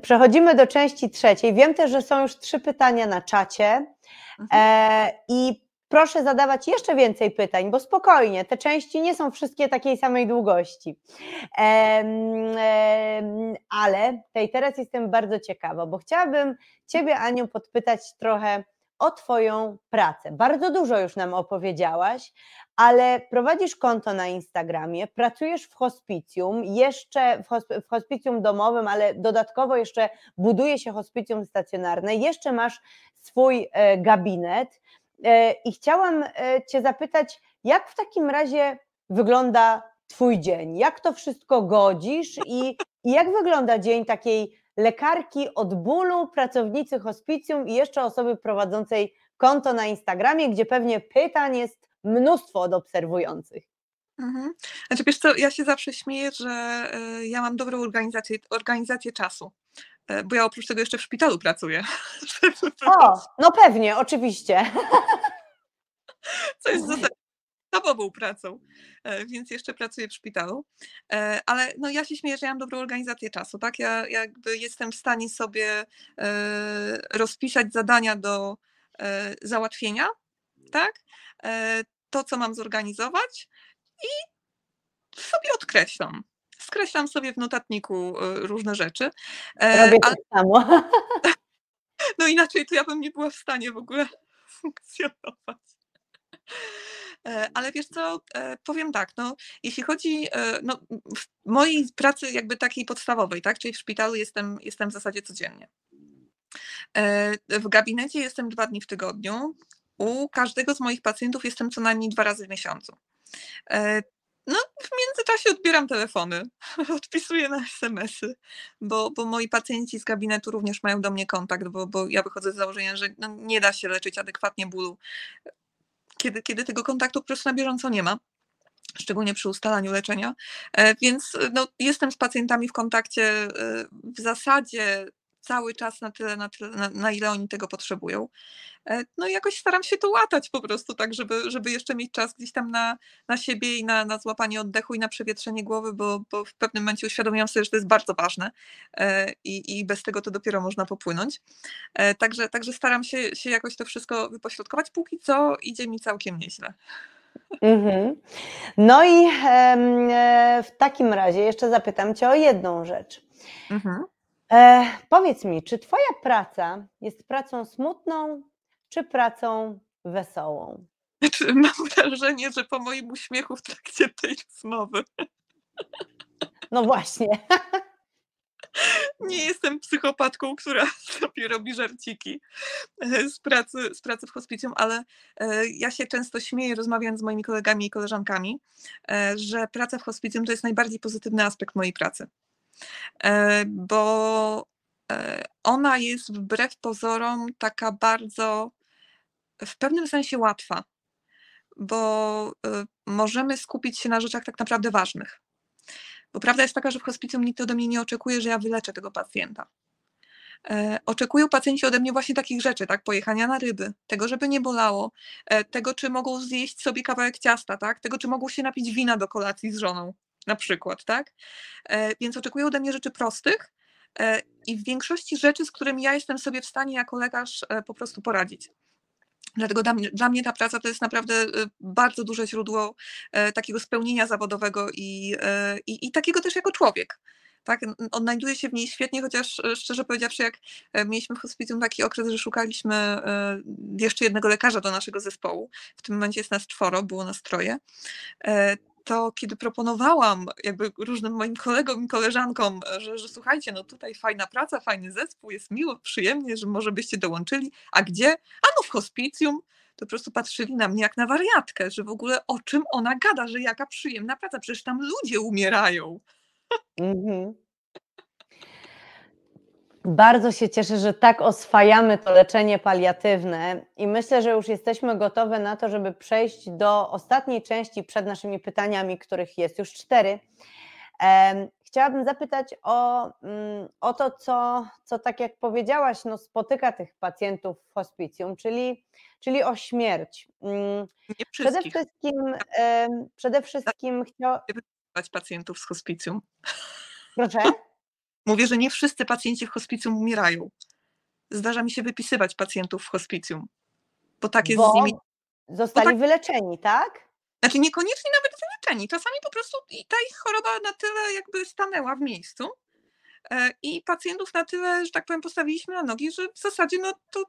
A: Przechodzimy do części trzeciej. Wiem też, że są już trzy pytania na czacie. Mhm. E, I proszę zadawać jeszcze więcej pytań, bo spokojnie, te części nie są wszystkie takiej samej długości. Ale tej teraz jestem bardzo ciekawa, bo chciałabym Ciebie, Aniu, podpytać trochę o Twoją pracę. Bardzo dużo już nam opowiedziałaś, ale prowadzisz konto na Instagramie, pracujesz w hospicjum, jeszcze w hospicjum domowym, ale dodatkowo jeszcze buduje się hospicjum stacjonarne, jeszcze masz swój e, gabinet i chciałam e, Cię zapytać, jak w takim razie wygląda Twój dzień? Jak to wszystko godzisz i, i jak wygląda dzień takiej lekarki od bólu, pracownicy hospicjum i jeszcze osoby prowadzącej konto na Instagramie, gdzie pewnie pytań jest mnóstwo od obserwujących.
B: Mhm. Znaczy wiesz co, ja się zawsze śmieję, że y, ja mam dobrą organizację, organizację czasu, bo ja oprócz tego jeszcze w szpitalu pracuję.
A: O, no pewnie, oczywiście.
B: Co jest zasadzie podstawową pracą, e, więc jeszcze pracuję w szpitalu. E, ale no ja się śmieję, że ja mam dobrą organizację czasu, tak? Ja jakby jestem w stanie sobie e, rozpisać zadania do załatwienia, tak? To, co mam zorganizować i sobie odkreślam. Skreślam sobie w notatniku różne rzeczy.
A: Robię tak samo.
B: No inaczej to ja bym nie była w stanie w ogóle funkcjonować. E, ale wiesz co, e, powiem tak, no, jeśli chodzi e, no, w mojej pracy jakby takiej podstawowej, tak, czyli w szpitalu jestem, jestem w zasadzie codziennie. W gabinecie jestem dwa dni w tygodniu. U każdego z moich pacjentów jestem co najmniej dwa razy w miesiącu. No, w międzyczasie odbieram telefony, odpisuję na SMS-y, bo, bo moi pacjenci z gabinetu również mają do mnie kontakt, bo, bo ja wychodzę z założenia, że no, nie da się leczyć adekwatnie bólu kiedy, kiedy tego kontaktu po prostu na bieżąco nie ma szczególnie przy ustalaniu leczenia. E, więc no, jestem z pacjentami w kontakcie e, w zasadzie cały czas na tyle, na, tyle na, na, ile oni tego potrzebują. E, no i jakoś staram się to łatać po prostu tak, żeby, żeby jeszcze mieć czas gdzieś tam na, na siebie i na, na złapanie oddechu i na przewietrzenie głowy, bo, bo w pewnym momencie uświadomiłam sobie, że to jest bardzo ważne e, i, i bez tego to dopiero można popłynąć. E, także, także staram się, się jakoś to wszystko wypośrodkować. Póki co idzie mi całkiem nieźle.
A: Mhm. No i w takim razie jeszcze zapytam Cię o jedną rzecz. Mhm. E, powiedz mi, czy Twoja praca jest pracą smutną, czy pracą wesołą?
B: Mam wrażenie, że po moim uśmiechu w trakcie tej rozmowy.
A: No właśnie.
B: Nie jestem psychopatką, która sobie robi żarciki e, z pracy, z pracy w hospicjum, ale e, ja się często śmieję, rozmawiając z moimi kolegami i koleżankami, e, że praca w hospicjum to jest najbardziej pozytywny aspekt mojej pracy. E, bo e, ona jest wbrew pozorom taka bardzo w pewnym sensie łatwa, bo e, możemy skupić się na rzeczach tak naprawdę ważnych. Bo prawda jest taka, że w hospicjum nikt ode mnie nie oczekuje, że ja wyleczę tego pacjenta. Oczekują pacjenci ode mnie właśnie takich rzeczy, tak? Pojechania na ryby, tego, żeby nie bolało, tego, czy mogą zjeść sobie kawałek ciasta, tak? Tego, czy mogą się napić wina do kolacji z żoną na przykład, tak? E, więc oczekują ode mnie rzeczy prostych e, i w większości rzeczy, z którymi ja jestem sobie w stanie jako lekarz e, po prostu poradzić. Dlatego dla mnie, ta praca to jest naprawdę bardzo duże źródło takiego spełnienia zawodowego i, i, i takiego też jako człowiek tak, odnajduje się w niej świetnie, chociaż szczerze powiedziawszy, jak mieliśmy w hospicjum taki okres, że szukaliśmy jeszcze jednego lekarza do naszego zespołu, w tym momencie jest nas czworo, było nas troje, to kiedy proponowałam jakby różnym moim kolegom i koleżankom, że, że słuchajcie, no tutaj fajna praca, fajny zespół, jest miło, przyjemnie, że może byście dołączyli, a gdzie? A no w hospicjum, to po prostu patrzyli na mnie jak na wariatkę, że w ogóle o czym ona gada, że jaka przyjemna praca, przecież tam ludzie umierają. Mhm.
A: Bardzo się cieszę, że tak oswajamy to leczenie paliatywne i myślę, że już jesteśmy gotowe na to, żeby przejść do ostatniej części przed naszymi pytaniami, których jest już cztery. Chciałabym zapytać o, mm, o to, co, co tak jak powiedziałaś, no, spotyka tych pacjentów w hospicjum, czyli, czyli o śmierć. Mm,
B: Nie przede
A: wszystkim, przede wszystkim chciałam.
B: pacjentów z hospicjum.
A: Proszę?
B: Mówię, że nie wszyscy pacjenci w hospicjum umierają. Zdarza mi się wypisywać pacjentów w hospicjum, bo tak jest bo... z nimi
A: Zostali
B: tak-
A: wyleczeni, tak?
B: Znaczy niekoniecznie nawet wyleczeni. Czasami po prostu ta ich choroba na tyle jakby stanęła w miejscu e, i pacjentów na tyle, że tak powiem, postawiliśmy na nogi, że w zasadzie no to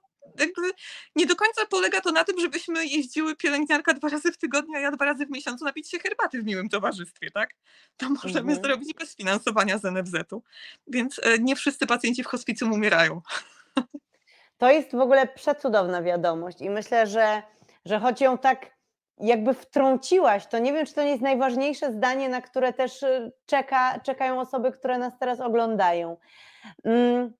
B: nie do końca polega to na tym, żebyśmy jeździły pielęgniarka dwa razy w tygodniu, a ja dwa razy w miesiącu napić się herbaty w miłym towarzystwie, tak? To możemy
A: Mhm.
B: zrobić bez finansowania z NFZ-u. Więc e, nie wszyscy pacjenci w hospicjum umierają.
A: To jest w ogóle przecudowna wiadomość i myślę, że, że choć ją tak jakby wtrąciłaś, to nie wiem, czy to nie jest najważniejsze zdanie, na które też y, czeka, czekają osoby, które nas teraz oglądają. Mm,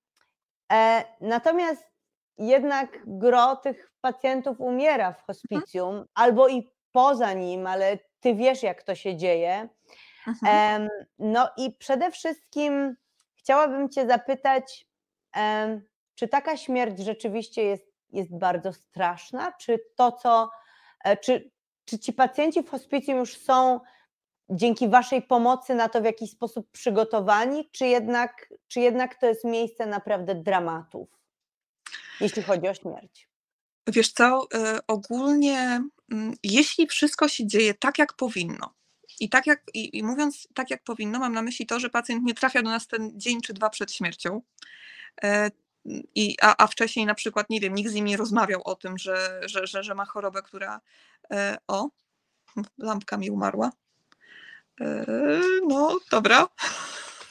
A: e, natomiast jednak gro tych pacjentów umiera w hospicjum albo i poza nim, ale ty wiesz, jak to się dzieje.
B: Mhm.
A: No i przede wszystkim chciałabym Cię zapytać, czy taka śmierć rzeczywiście jest, jest bardzo straszna? Czy to, co, e, czy, czy ci pacjenci w hospicjum już są dzięki Waszej pomocy na to w jakiś sposób przygotowani, czy jednak, czy jednak to jest miejsce naprawdę dramatów, jeśli chodzi o śmierć?
B: Wiesz co, e, ogólnie mm, jeśli wszystko się dzieje tak, jak powinno, i tak jak, i, i mówiąc tak, jak powinno, mam na myśli to, że pacjent nie trafia do nas ten dzień czy dwa przed śmiercią, e, i, a, a wcześniej na przykład, nie wiem, nikt z nim nie rozmawiał o tym, że, że, że, że ma chorobę, która, e, o, lampka mi umarła. No, dobra.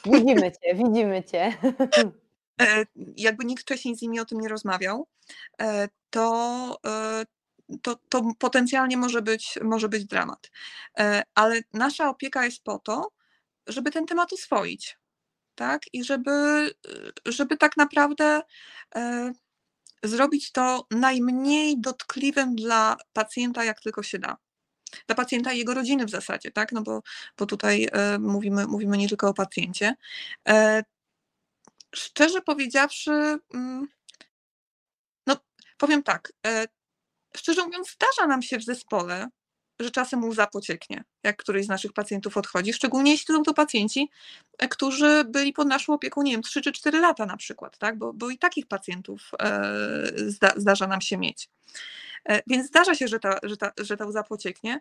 A: Widzimy Cię, widzimy Cię.
B: E, jakby nikt wcześniej z nimi o tym nie rozmawiał, e, to, e, to, to potencjalnie może być, może być dramat. Ale nasza opieka jest po to, żeby ten temat uswoić. Tak? I żeby, żeby tak naprawdę zrobić to najmniej dotkliwym dla pacjenta, jak tylko się da. Dla pacjenta i jego rodziny w zasadzie, tak? No bo, bo tutaj mówimy, mówimy nie tylko o pacjencie. Szczerze powiedziawszy, mm, no powiem tak, e, szczerze mówiąc, zdarza nam się w zespole, że czasem łza pocieknie, jak któryś z naszych pacjentów odchodzi, szczególnie jeśli są to pacjenci, e, którzy byli pod naszą opieką, nie wiem, 3 czy 4 lata na przykład, tak? bo, bo i takich pacjentów e, zda, zdarza nam się mieć. Więc zdarza się, że ta, że ta, że ta łza pocieknie,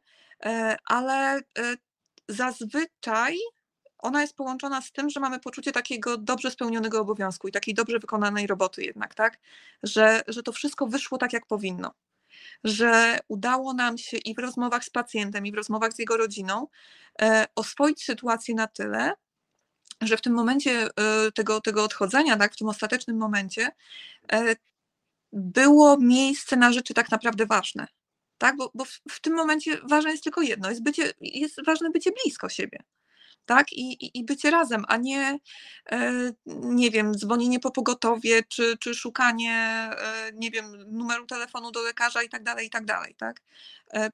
B: ale zazwyczaj ona jest połączona z tym, że mamy poczucie takiego dobrze spełnionego obowiązku i takiej dobrze wykonanej roboty jednak, tak? Że, że to wszystko wyszło tak, jak powinno. Że udało nam się i w rozmowach z pacjentem, i w rozmowach z jego rodziną e, oswoić sytuację na tyle, że w tym momencie e, tego, tego odchodzenia, tak, w tym ostatecznym momencie, e, było miejsce na rzeczy tak naprawdę ważne. Tak? Bo, bo w, w tym momencie ważne jest tylko jedno, jest, bycie, jest ważne bycie blisko siebie tak? I, i, i bycie razem, a nie, e, nie wiem, dzwonienie po pogotowie, czy, czy szukanie, e, nie wiem, numeru telefonu do lekarza i tak dalej, i tak dalej, tak? E,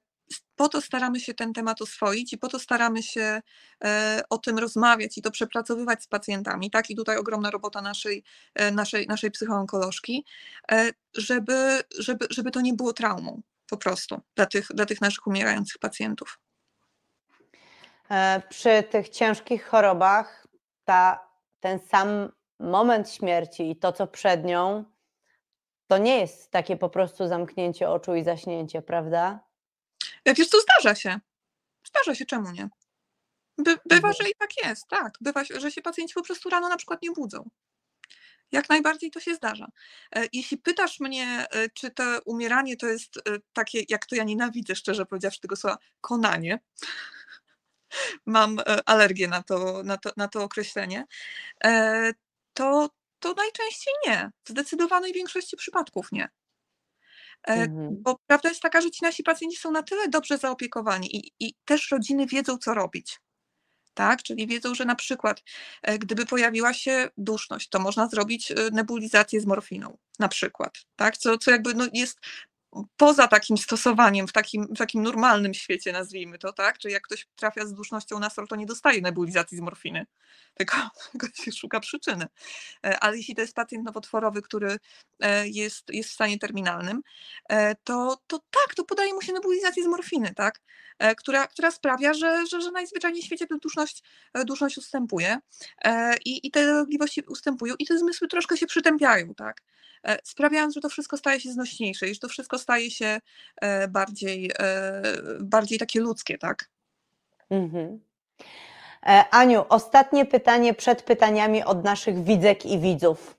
B: Po to staramy się ten temat oswoić i po to staramy się o tym rozmawiać i to przepracowywać z pacjentami, tak? I tutaj ogromna robota naszej, naszej, naszej psychoonkolożki, żeby, żeby, żeby to nie było traumą po prostu dla tych, dla tych naszych umierających pacjentów.
A: E, Przy tych ciężkich chorobach ta, ten sam moment śmierci i to, co przed nią, to nie jest takie po prostu zamknięcie oczu i zaśnięcie, prawda?
B: E, Wiesz co, zdarza się. Zdarza się, czemu nie? By, bywa,
A: Mhm.
B: że i tak jest, tak. Bywa, że się pacjenci po prostu rano na przykład nie budzą. Jak najbardziej to się zdarza. E, Jeśli pytasz mnie, czy to umieranie to jest takie, jak to ja nienawidzę, szczerze powiedziawszy, tego słowa, konanie. Mam e, alergię na to, na to, na to określenie. e, To, to najczęściej nie. W zdecydowanej większości przypadków nie. E,
A: Mhm.
B: Bo prawda jest taka, że ci nasi pacjenci są na tyle dobrze zaopiekowani i, i też rodziny wiedzą, co robić. Tak? Czyli wiedzą, że na przykład gdyby pojawiła się duszność, to można zrobić nebulizację z morfiną, na przykład. Tak? Co, co jakby no, jest poza takim stosowaniem w takim, w takim normalnym świecie, nazwijmy to, tak? Czyli jak ktoś trafia z dusznością na sol, to nie dostaje nebulizacji z morfiny, tylko, tylko się szuka przyczyny. E, Ale jeśli to jest pacjent nowotworowy, który e, jest, jest w stanie terminalnym, e, to, to tak, to podaje mu się nebulizację z morfiny, tak? E, która, która sprawia, że, że, że najzwyczajniej w świecie ta duszność, e, duszność ustępuje i, i te dolegliwości ustępują i te zmysły troszkę się przytępiają, tak? sprawiając, że to wszystko staje się znośniejsze i że to wszystko staje się bardziej, bardziej takie ludzkie, tak? Mhm.
A: Aniu, ostatnie pytanie przed pytaniami od naszych widzek i widzów.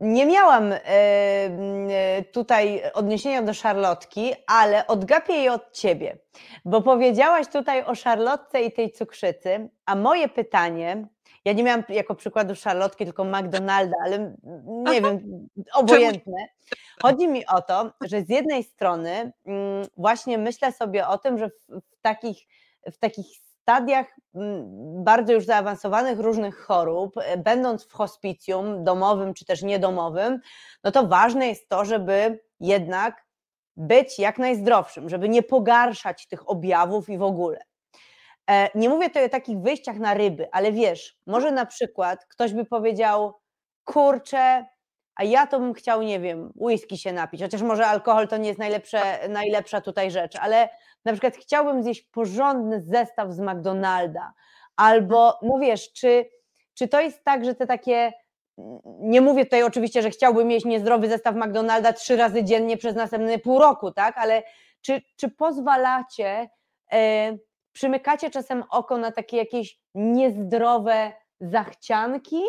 A: Nie miałam e, tutaj odniesienia do szarlotki, ale odgapię je od ciebie, bo powiedziałaś tutaj o szarlotce i tej cukrzycy, a moje pytanie, ja nie miałam jako przykładu szarlotki, tylko McDonalda, ale nie wiem, obojętne. Chodzi mi o to, że z jednej strony właśnie myślę sobie o tym, że w takich, w takich stadiach mm, bardzo już zaawansowanych różnych chorób, e, będąc w hospicjum domowym czy też niedomowym, no to ważne jest to, żeby jednak być jak najzdrowszym, żeby nie pogarszać tych objawów i w ogóle. E, nie mówię tutaj o takich wyjściach na ryby, ale wiesz, może na przykład ktoś by powiedział, kurczę, a ja to bym chciał, nie wiem, whisky się napić, chociaż może alkohol to nie jest najlepsze, najlepsza tutaj rzecz, ale na przykład chciałbym zjeść porządny zestaw z McDonalda, albo no wiesz, czy, czy to jest tak, że te takie, nie mówię tutaj oczywiście, że chciałbym mieć niezdrowy zestaw McDonalda trzy razy dziennie przez następne pół roku, tak, ale czy, czy pozwalacie, e, przymykacie czasem oko na takie jakieś niezdrowe zachcianki,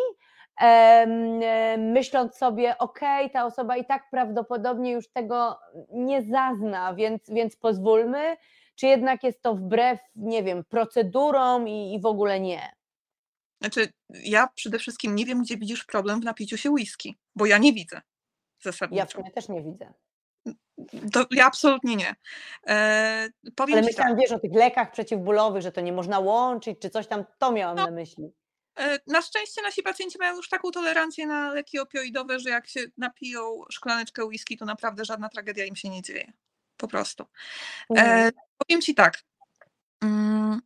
A: myśląc sobie, ok, ta osoba i tak prawdopodobnie już tego nie zazna, więc, więc pozwólmy, czy jednak jest to wbrew, nie wiem, procedurom i, i w ogóle nie?
B: Znaczy, ja przede wszystkim nie wiem, gdzie widzisz problem w napiciu się whisky, bo ja nie widzę zasadniczo.
A: Ja w sumie też nie widzę.
B: To ja absolutnie nie. E,
A: powiem Ale myślałam, tak. wiesz, o tych lekach przeciwbólowych, że to nie można łączyć, czy coś tam, to miałam no, na myśli.
B: E, na szczęście nasi pacjenci mają już taką tolerancję na leki opioidowe, że jak się napiją szklaneczkę whisky, to naprawdę żadna tragedia im się nie dzieje. Po prostu. E, mhm. powiem Ci tak. Mm,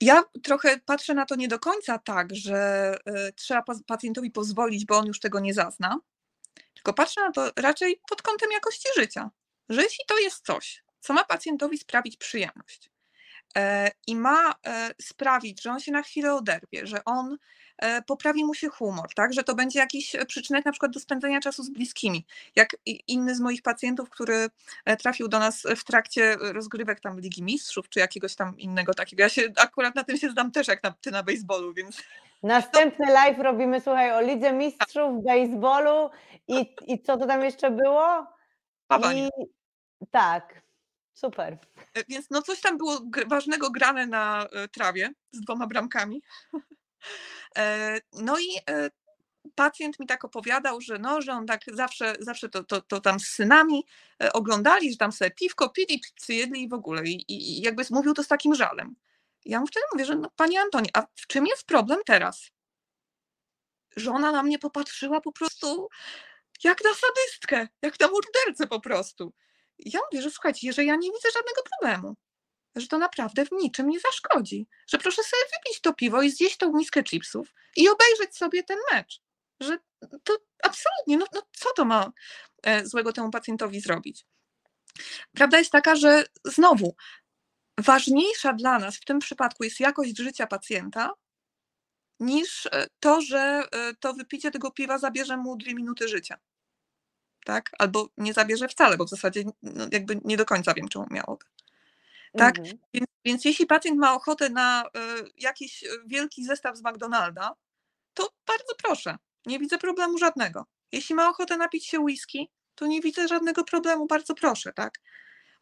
B: ja trochę patrzę na to nie do końca tak, że e, trzeba pacjentowi pozwolić, bo on już tego nie zazna, tylko patrzę na to raczej pod kątem jakości życia. Że jeśli to jest coś, co ma pacjentowi sprawić przyjemność, i ma e, sprawić, że on się na chwilę oderwie, że on e, poprawi mu się humor, tak? że to będzie jakiś przyczynek na przykład do spędzenia czasu z bliskimi. Jak inny z moich pacjentów, który trafił do nas w trakcie rozgrywek tam Ligi Mistrzów, czy jakiegoś tam innego takiego. Ja się akurat na tym się zdam też jak na, ty na baseballu, więc...
A: Następny live robimy, słuchaj, o Lidze Mistrzów, baseballu i, i co to tam jeszcze było?
B: I...
A: Tak, Super.
B: E, więc no coś tam było ważnego grane na e, trawie z dwoma bramkami. E, no i pacjent mi tak opowiadał, że no, że on tak zawsze, zawsze to, to, to tam z synami oglądali, że tam sobie piwko pili, pizzy jedli i w ogóle. I, i jakby mówił to z takim żalem. Ja mu wtedy mówię, że no, panie Antoni, a w czym jest problem teraz? Żona na mnie popatrzyła po prostu jak na sadystkę, jak na mordercę po prostu ja mówię, że słuchajcie, jeżeli ja nie widzę żadnego problemu, że to naprawdę w niczym nie zaszkodzi, że proszę sobie wypić to piwo i zjeść tą miskę chipsów i obejrzeć sobie ten mecz, że to absolutnie, no, no co to ma e, złego temu pacjentowi zrobić? Prawda jest taka, że znowu ważniejsza dla nas w tym przypadku jest jakość życia pacjenta, niż e, to, że e, to wypicie tego piwa zabierze mu dwie minuty życia tak? Albo nie zabierze wcale, bo w zasadzie no, jakby nie do końca wiem, czemu miałoby. Tak? Mhm. Więc, więc, jeśli pacjent ma ochotę na y, jakiś wielki zestaw z McDonalda, to bardzo proszę, nie widzę problemu żadnego. Jeśli ma ochotę napić się whisky, to nie widzę żadnego problemu, bardzo proszę, tak?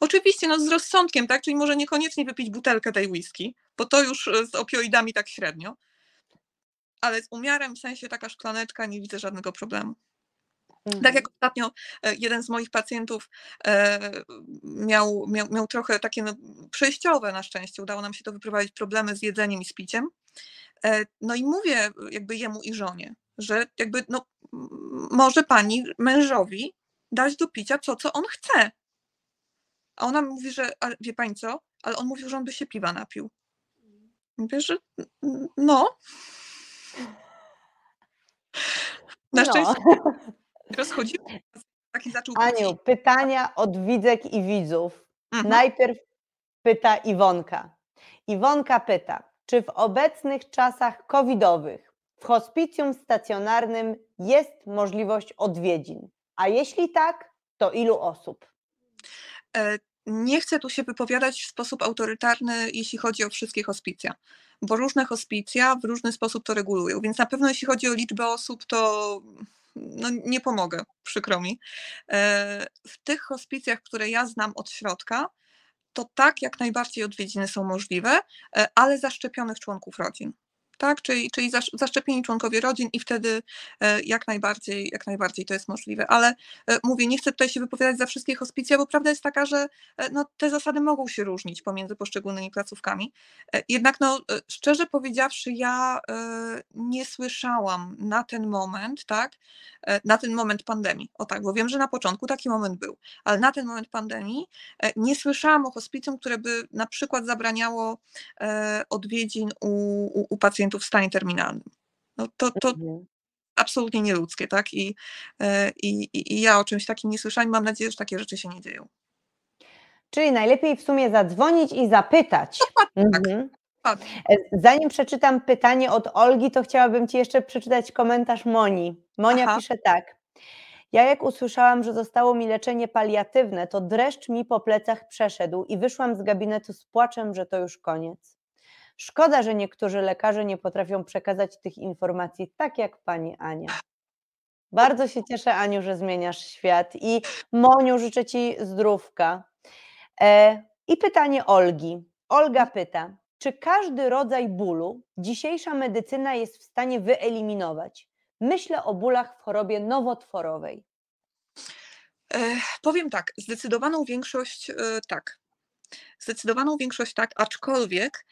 B: Oczywiście, no z rozsądkiem, tak? Czyli może niekoniecznie wypić butelkę tej whisky, bo to już z opioidami tak średnio, ale z umiarem, w sensie taka szklaneczka, nie widzę żadnego problemu. Mhm. Tak jak ostatnio e, jeden z moich pacjentów e, miał, miał, miał trochę takie no, przejściowe na szczęście, udało nam się to wyprowadzić problemy z jedzeniem i z piciem. E, no i mówię jakby jemu i żonie, że jakby no, może pani mężowi dać do picia to, co on chce. A ona mówi, że wie pani co, ale on mówił, że on by się piwa napił. Mówię, że no. Na no. szczęście rozchodziły taki zaczął
A: Aniu,
B: być.
A: pytania od widzek i widzów.
B: Mhm.
A: Najpierw pyta Iwonka. Iwonka pyta, czy w obecnych czasach covidowych w hospicjum stacjonarnym jest możliwość odwiedzin? A jeśli tak, to ilu osób?
B: E, nie chcę tu się wypowiadać w sposób autorytarny, jeśli chodzi o wszystkie hospicja, bo różne hospicja w różny sposób to regulują, więc na pewno jeśli chodzi o liczbę osób, to no, nie pomogę, przykro mi. E, w tych hospicjach, które ja znam od środka, to tak jak najbardziej odwiedziny są możliwe, e, ale zaszczepionych członków rodzin tak? Czyli, czyli zaszczepieni członkowie rodzin i wtedy e, jak najbardziej, jak najbardziej to jest możliwe. Ale e, mówię, nie chcę tutaj się wypowiadać za wszystkie hospicja, bo prawda jest taka, że e, no, te zasady mogą się różnić pomiędzy poszczególnymi placówkami. Jednak no, szczerze powiedziawszy, ja nie słyszałam na ten moment, tak, na ten moment pandemii, o tak, bo wiem, że na początku taki moment był, ale na ten moment pandemii nie słyszałam o hospicjum, które by na przykład zabraniało odwiedzin u, u, u pacjentów pacjentów w stanie terminalnym. No to, to mhm. absolutnie nieludzkie, tak? I, e, i, I ja o czymś takim nie słyszałam. Mam nadzieję, że takie rzeczy się nie dzieją.
A: Czyli najlepiej w sumie zadzwonić i zapytać.
B: Mhm. Tak.
A: Zanim przeczytam pytanie od Olgi, to chciałabym Ci jeszcze przeczytać komentarz Moni. Monia Aha. pisze tak. Ja jak usłyszałam, że zostało mi leczenie paliatywne, to dreszcz mi po plecach przeszedł i wyszłam z gabinetu z płaczem, że to już koniec. Szkoda, że niektórzy lekarze nie potrafią przekazać tych informacji tak jak pani Ania. Bardzo się cieszę, Aniu, że zmieniasz świat i Moniu, życzę Ci zdrówka. E, I pytanie Olgi. Olga pyta, czy każdy rodzaj bólu dzisiejsza medycyna jest w stanie wyeliminować? Myślę o bólach w chorobie nowotworowej.
B: E, powiem tak, zdecydowaną większość e, tak. Zdecydowaną większość tak, aczkolwiek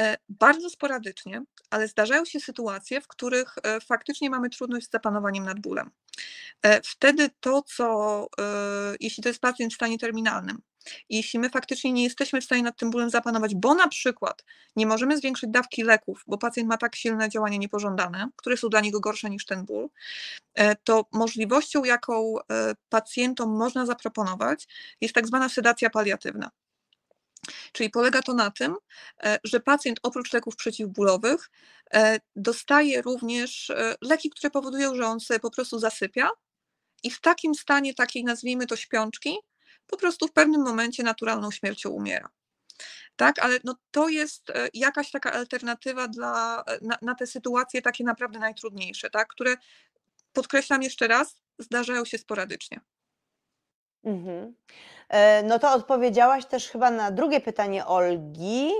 B: e, bardzo sporadycznie, ale zdarzają się sytuacje, w których e, faktycznie mamy trudność z zapanowaniem nad bólem. E, wtedy to, co, jeśli to jest pacjent w stanie terminalnym, jeśli my faktycznie nie jesteśmy w stanie nad tym bólem zapanować, bo na przykład nie możemy zwiększyć dawki leków, bo pacjent ma tak silne działania niepożądane, które są dla niego gorsze niż ten ból, to możliwością, jaką pacjentom można zaproponować, jest tak zwana sedacja paliatywna. Czyli polega to na tym, e, że pacjent oprócz leków przeciwbólowych e, dostaje również e, leki, które powodują, że on sobie po prostu zasypia i w takim stanie, takiej nazwijmy to śpiączki, po prostu w pewnym momencie naturalną śmiercią umiera. Tak, ale no to jest jakaś taka alternatywa dla, na, na te sytuacje takie naprawdę najtrudniejsze, tak, które podkreślam jeszcze raz, zdarzają się sporadycznie.
A: Mhm. E, no to odpowiedziałaś też chyba na drugie pytanie Olgi,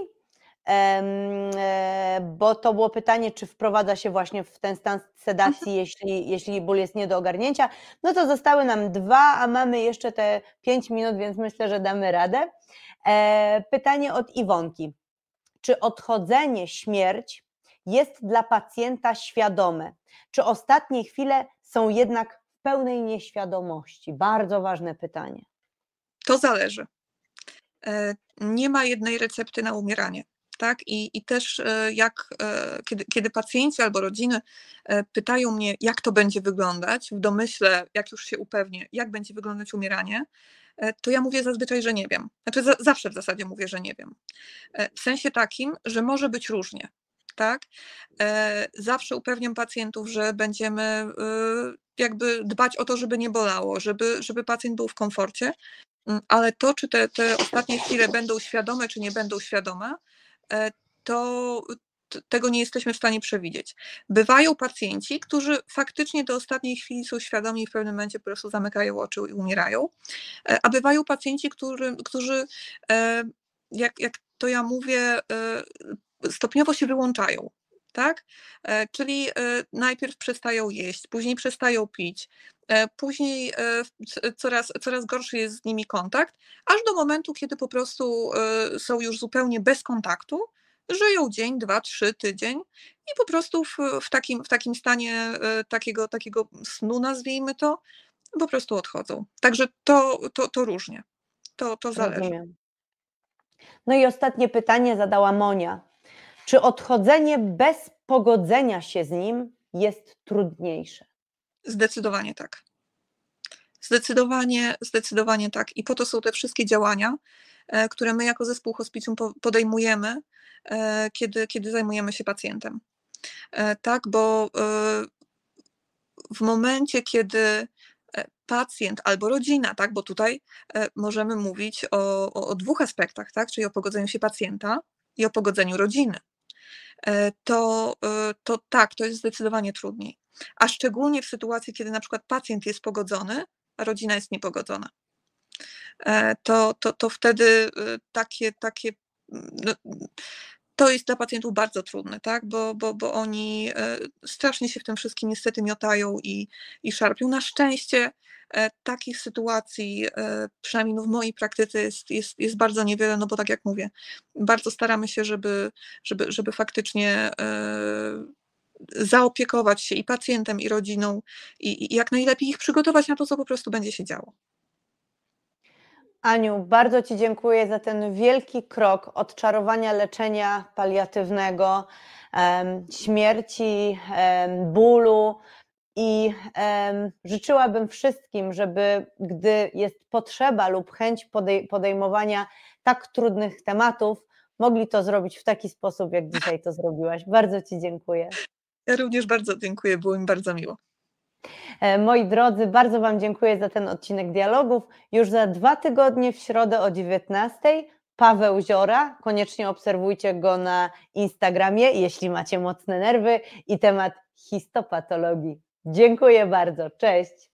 A: e, bo to było pytanie, czy wprowadza się właśnie w ten stan sedacji, mhm. jeśli, jeśli ból jest nie do ogarnięcia. No to zostały nam dwa, a mamy jeszcze te pięć minut, więc myślę, że damy radę. E, pytanie od Iwonki. Czy odchodzenie, śmierć jest dla pacjenta świadome? Czy ostatnie chwile są jednak pełnej nieświadomości? Bardzo ważne pytanie.
B: To zależy. E, nie ma jednej recepty na umieranie. Tak? I, I też e, jak, e, kiedy, kiedy pacjenci albo rodziny pytają mnie, jak to będzie wyglądać, w domyśle, jak już się upewnię, jak będzie wyglądać umieranie, to ja mówię zazwyczaj, że nie wiem. Znaczy za, zawsze w zasadzie mówię, że nie wiem. W sensie takim, że może być różnie. Tak? Zawsze upewniam pacjentów, że będziemy jakby dbać o to, żeby nie bolało, żeby, żeby pacjent był w komforcie, mm, ale to, czy te, te ostatnie chwile będą świadome, czy nie będą świadome, e, to tego nie jesteśmy w stanie przewidzieć. Bywają pacjenci, którzy faktycznie do ostatniej chwili są świadomi i w pewnym momencie po prostu zamykają oczy i umierają, e, a bywają pacjenci, którzy, którzy e, jak, jak to ja mówię, stopniowo się wyłączają tak? E, czyli e, najpierw przestają jeść, później przestają pić, e, później coraz, coraz gorszy jest z nimi kontakt, aż do momentu, kiedy po prostu są już zupełnie bez kontaktu, żyją dzień, dwa, trzy, tydzień i po prostu w, w, takim, w takim stanie takiego, takiego snu, nazwijmy to, po prostu odchodzą. Także to, to, to różnie. To, to zależy. Rozumiem.
A: No i ostatnie pytanie zadała Monia. Czy odchodzenie bez pogodzenia się z nim jest trudniejsze?
B: Zdecydowanie tak. Zdecydowanie, zdecydowanie tak. I po to są te wszystkie działania, e, które my jako zespół hospicjum podejmujemy, e, kiedy, kiedy zajmujemy się pacjentem. E, tak, bo w momencie, kiedy pacjent albo rodzina, tak, bo tutaj możemy mówić o, o, o dwóch aspektach, tak, czyli o pogodzeniu się pacjenta i o pogodzeniu rodziny, to, to tak, to jest zdecydowanie trudniej. A szczególnie w sytuacji, kiedy na przykład pacjent jest pogodzony, a rodzina jest niepogodzona. E, to, to, to wtedy takie, takie no, to jest dla pacjentów bardzo trudne, tak? bo, bo, bo oni e, strasznie się w tym wszystkim niestety miotają i, i szarpią. Na szczęście e, takich sytuacji, przynajmniej no w mojej praktyce, jest, jest, jest bardzo niewiele, no bo tak jak mówię, bardzo staramy się, żeby, żeby, żeby faktycznie zaopiekować się i pacjentem, i rodziną, i, i jak najlepiej ich przygotować na to, co po prostu będzie się działo.
A: Aniu, bardzo Ci dziękuję za ten wielki krok odczarowania leczenia paliatywnego, śmierci, bólu. I życzyłabym wszystkim, żeby gdy jest potrzeba lub chęć podejmowania tak trudnych tematów, mogli to zrobić w taki sposób, jak dzisiaj to zrobiłaś. Bardzo Ci dziękuję.
B: Ja również bardzo dziękuję, było mi bardzo miło.
A: E, moi drodzy, bardzo Wam dziękuję za ten odcinek dialogów. Już za dwa tygodnie w środę o 19. Paweł Ziora, koniecznie obserwujcie go na Instagramie, jeśli macie mocne nerwy i temat histopatologii. Dziękuję bardzo, cześć.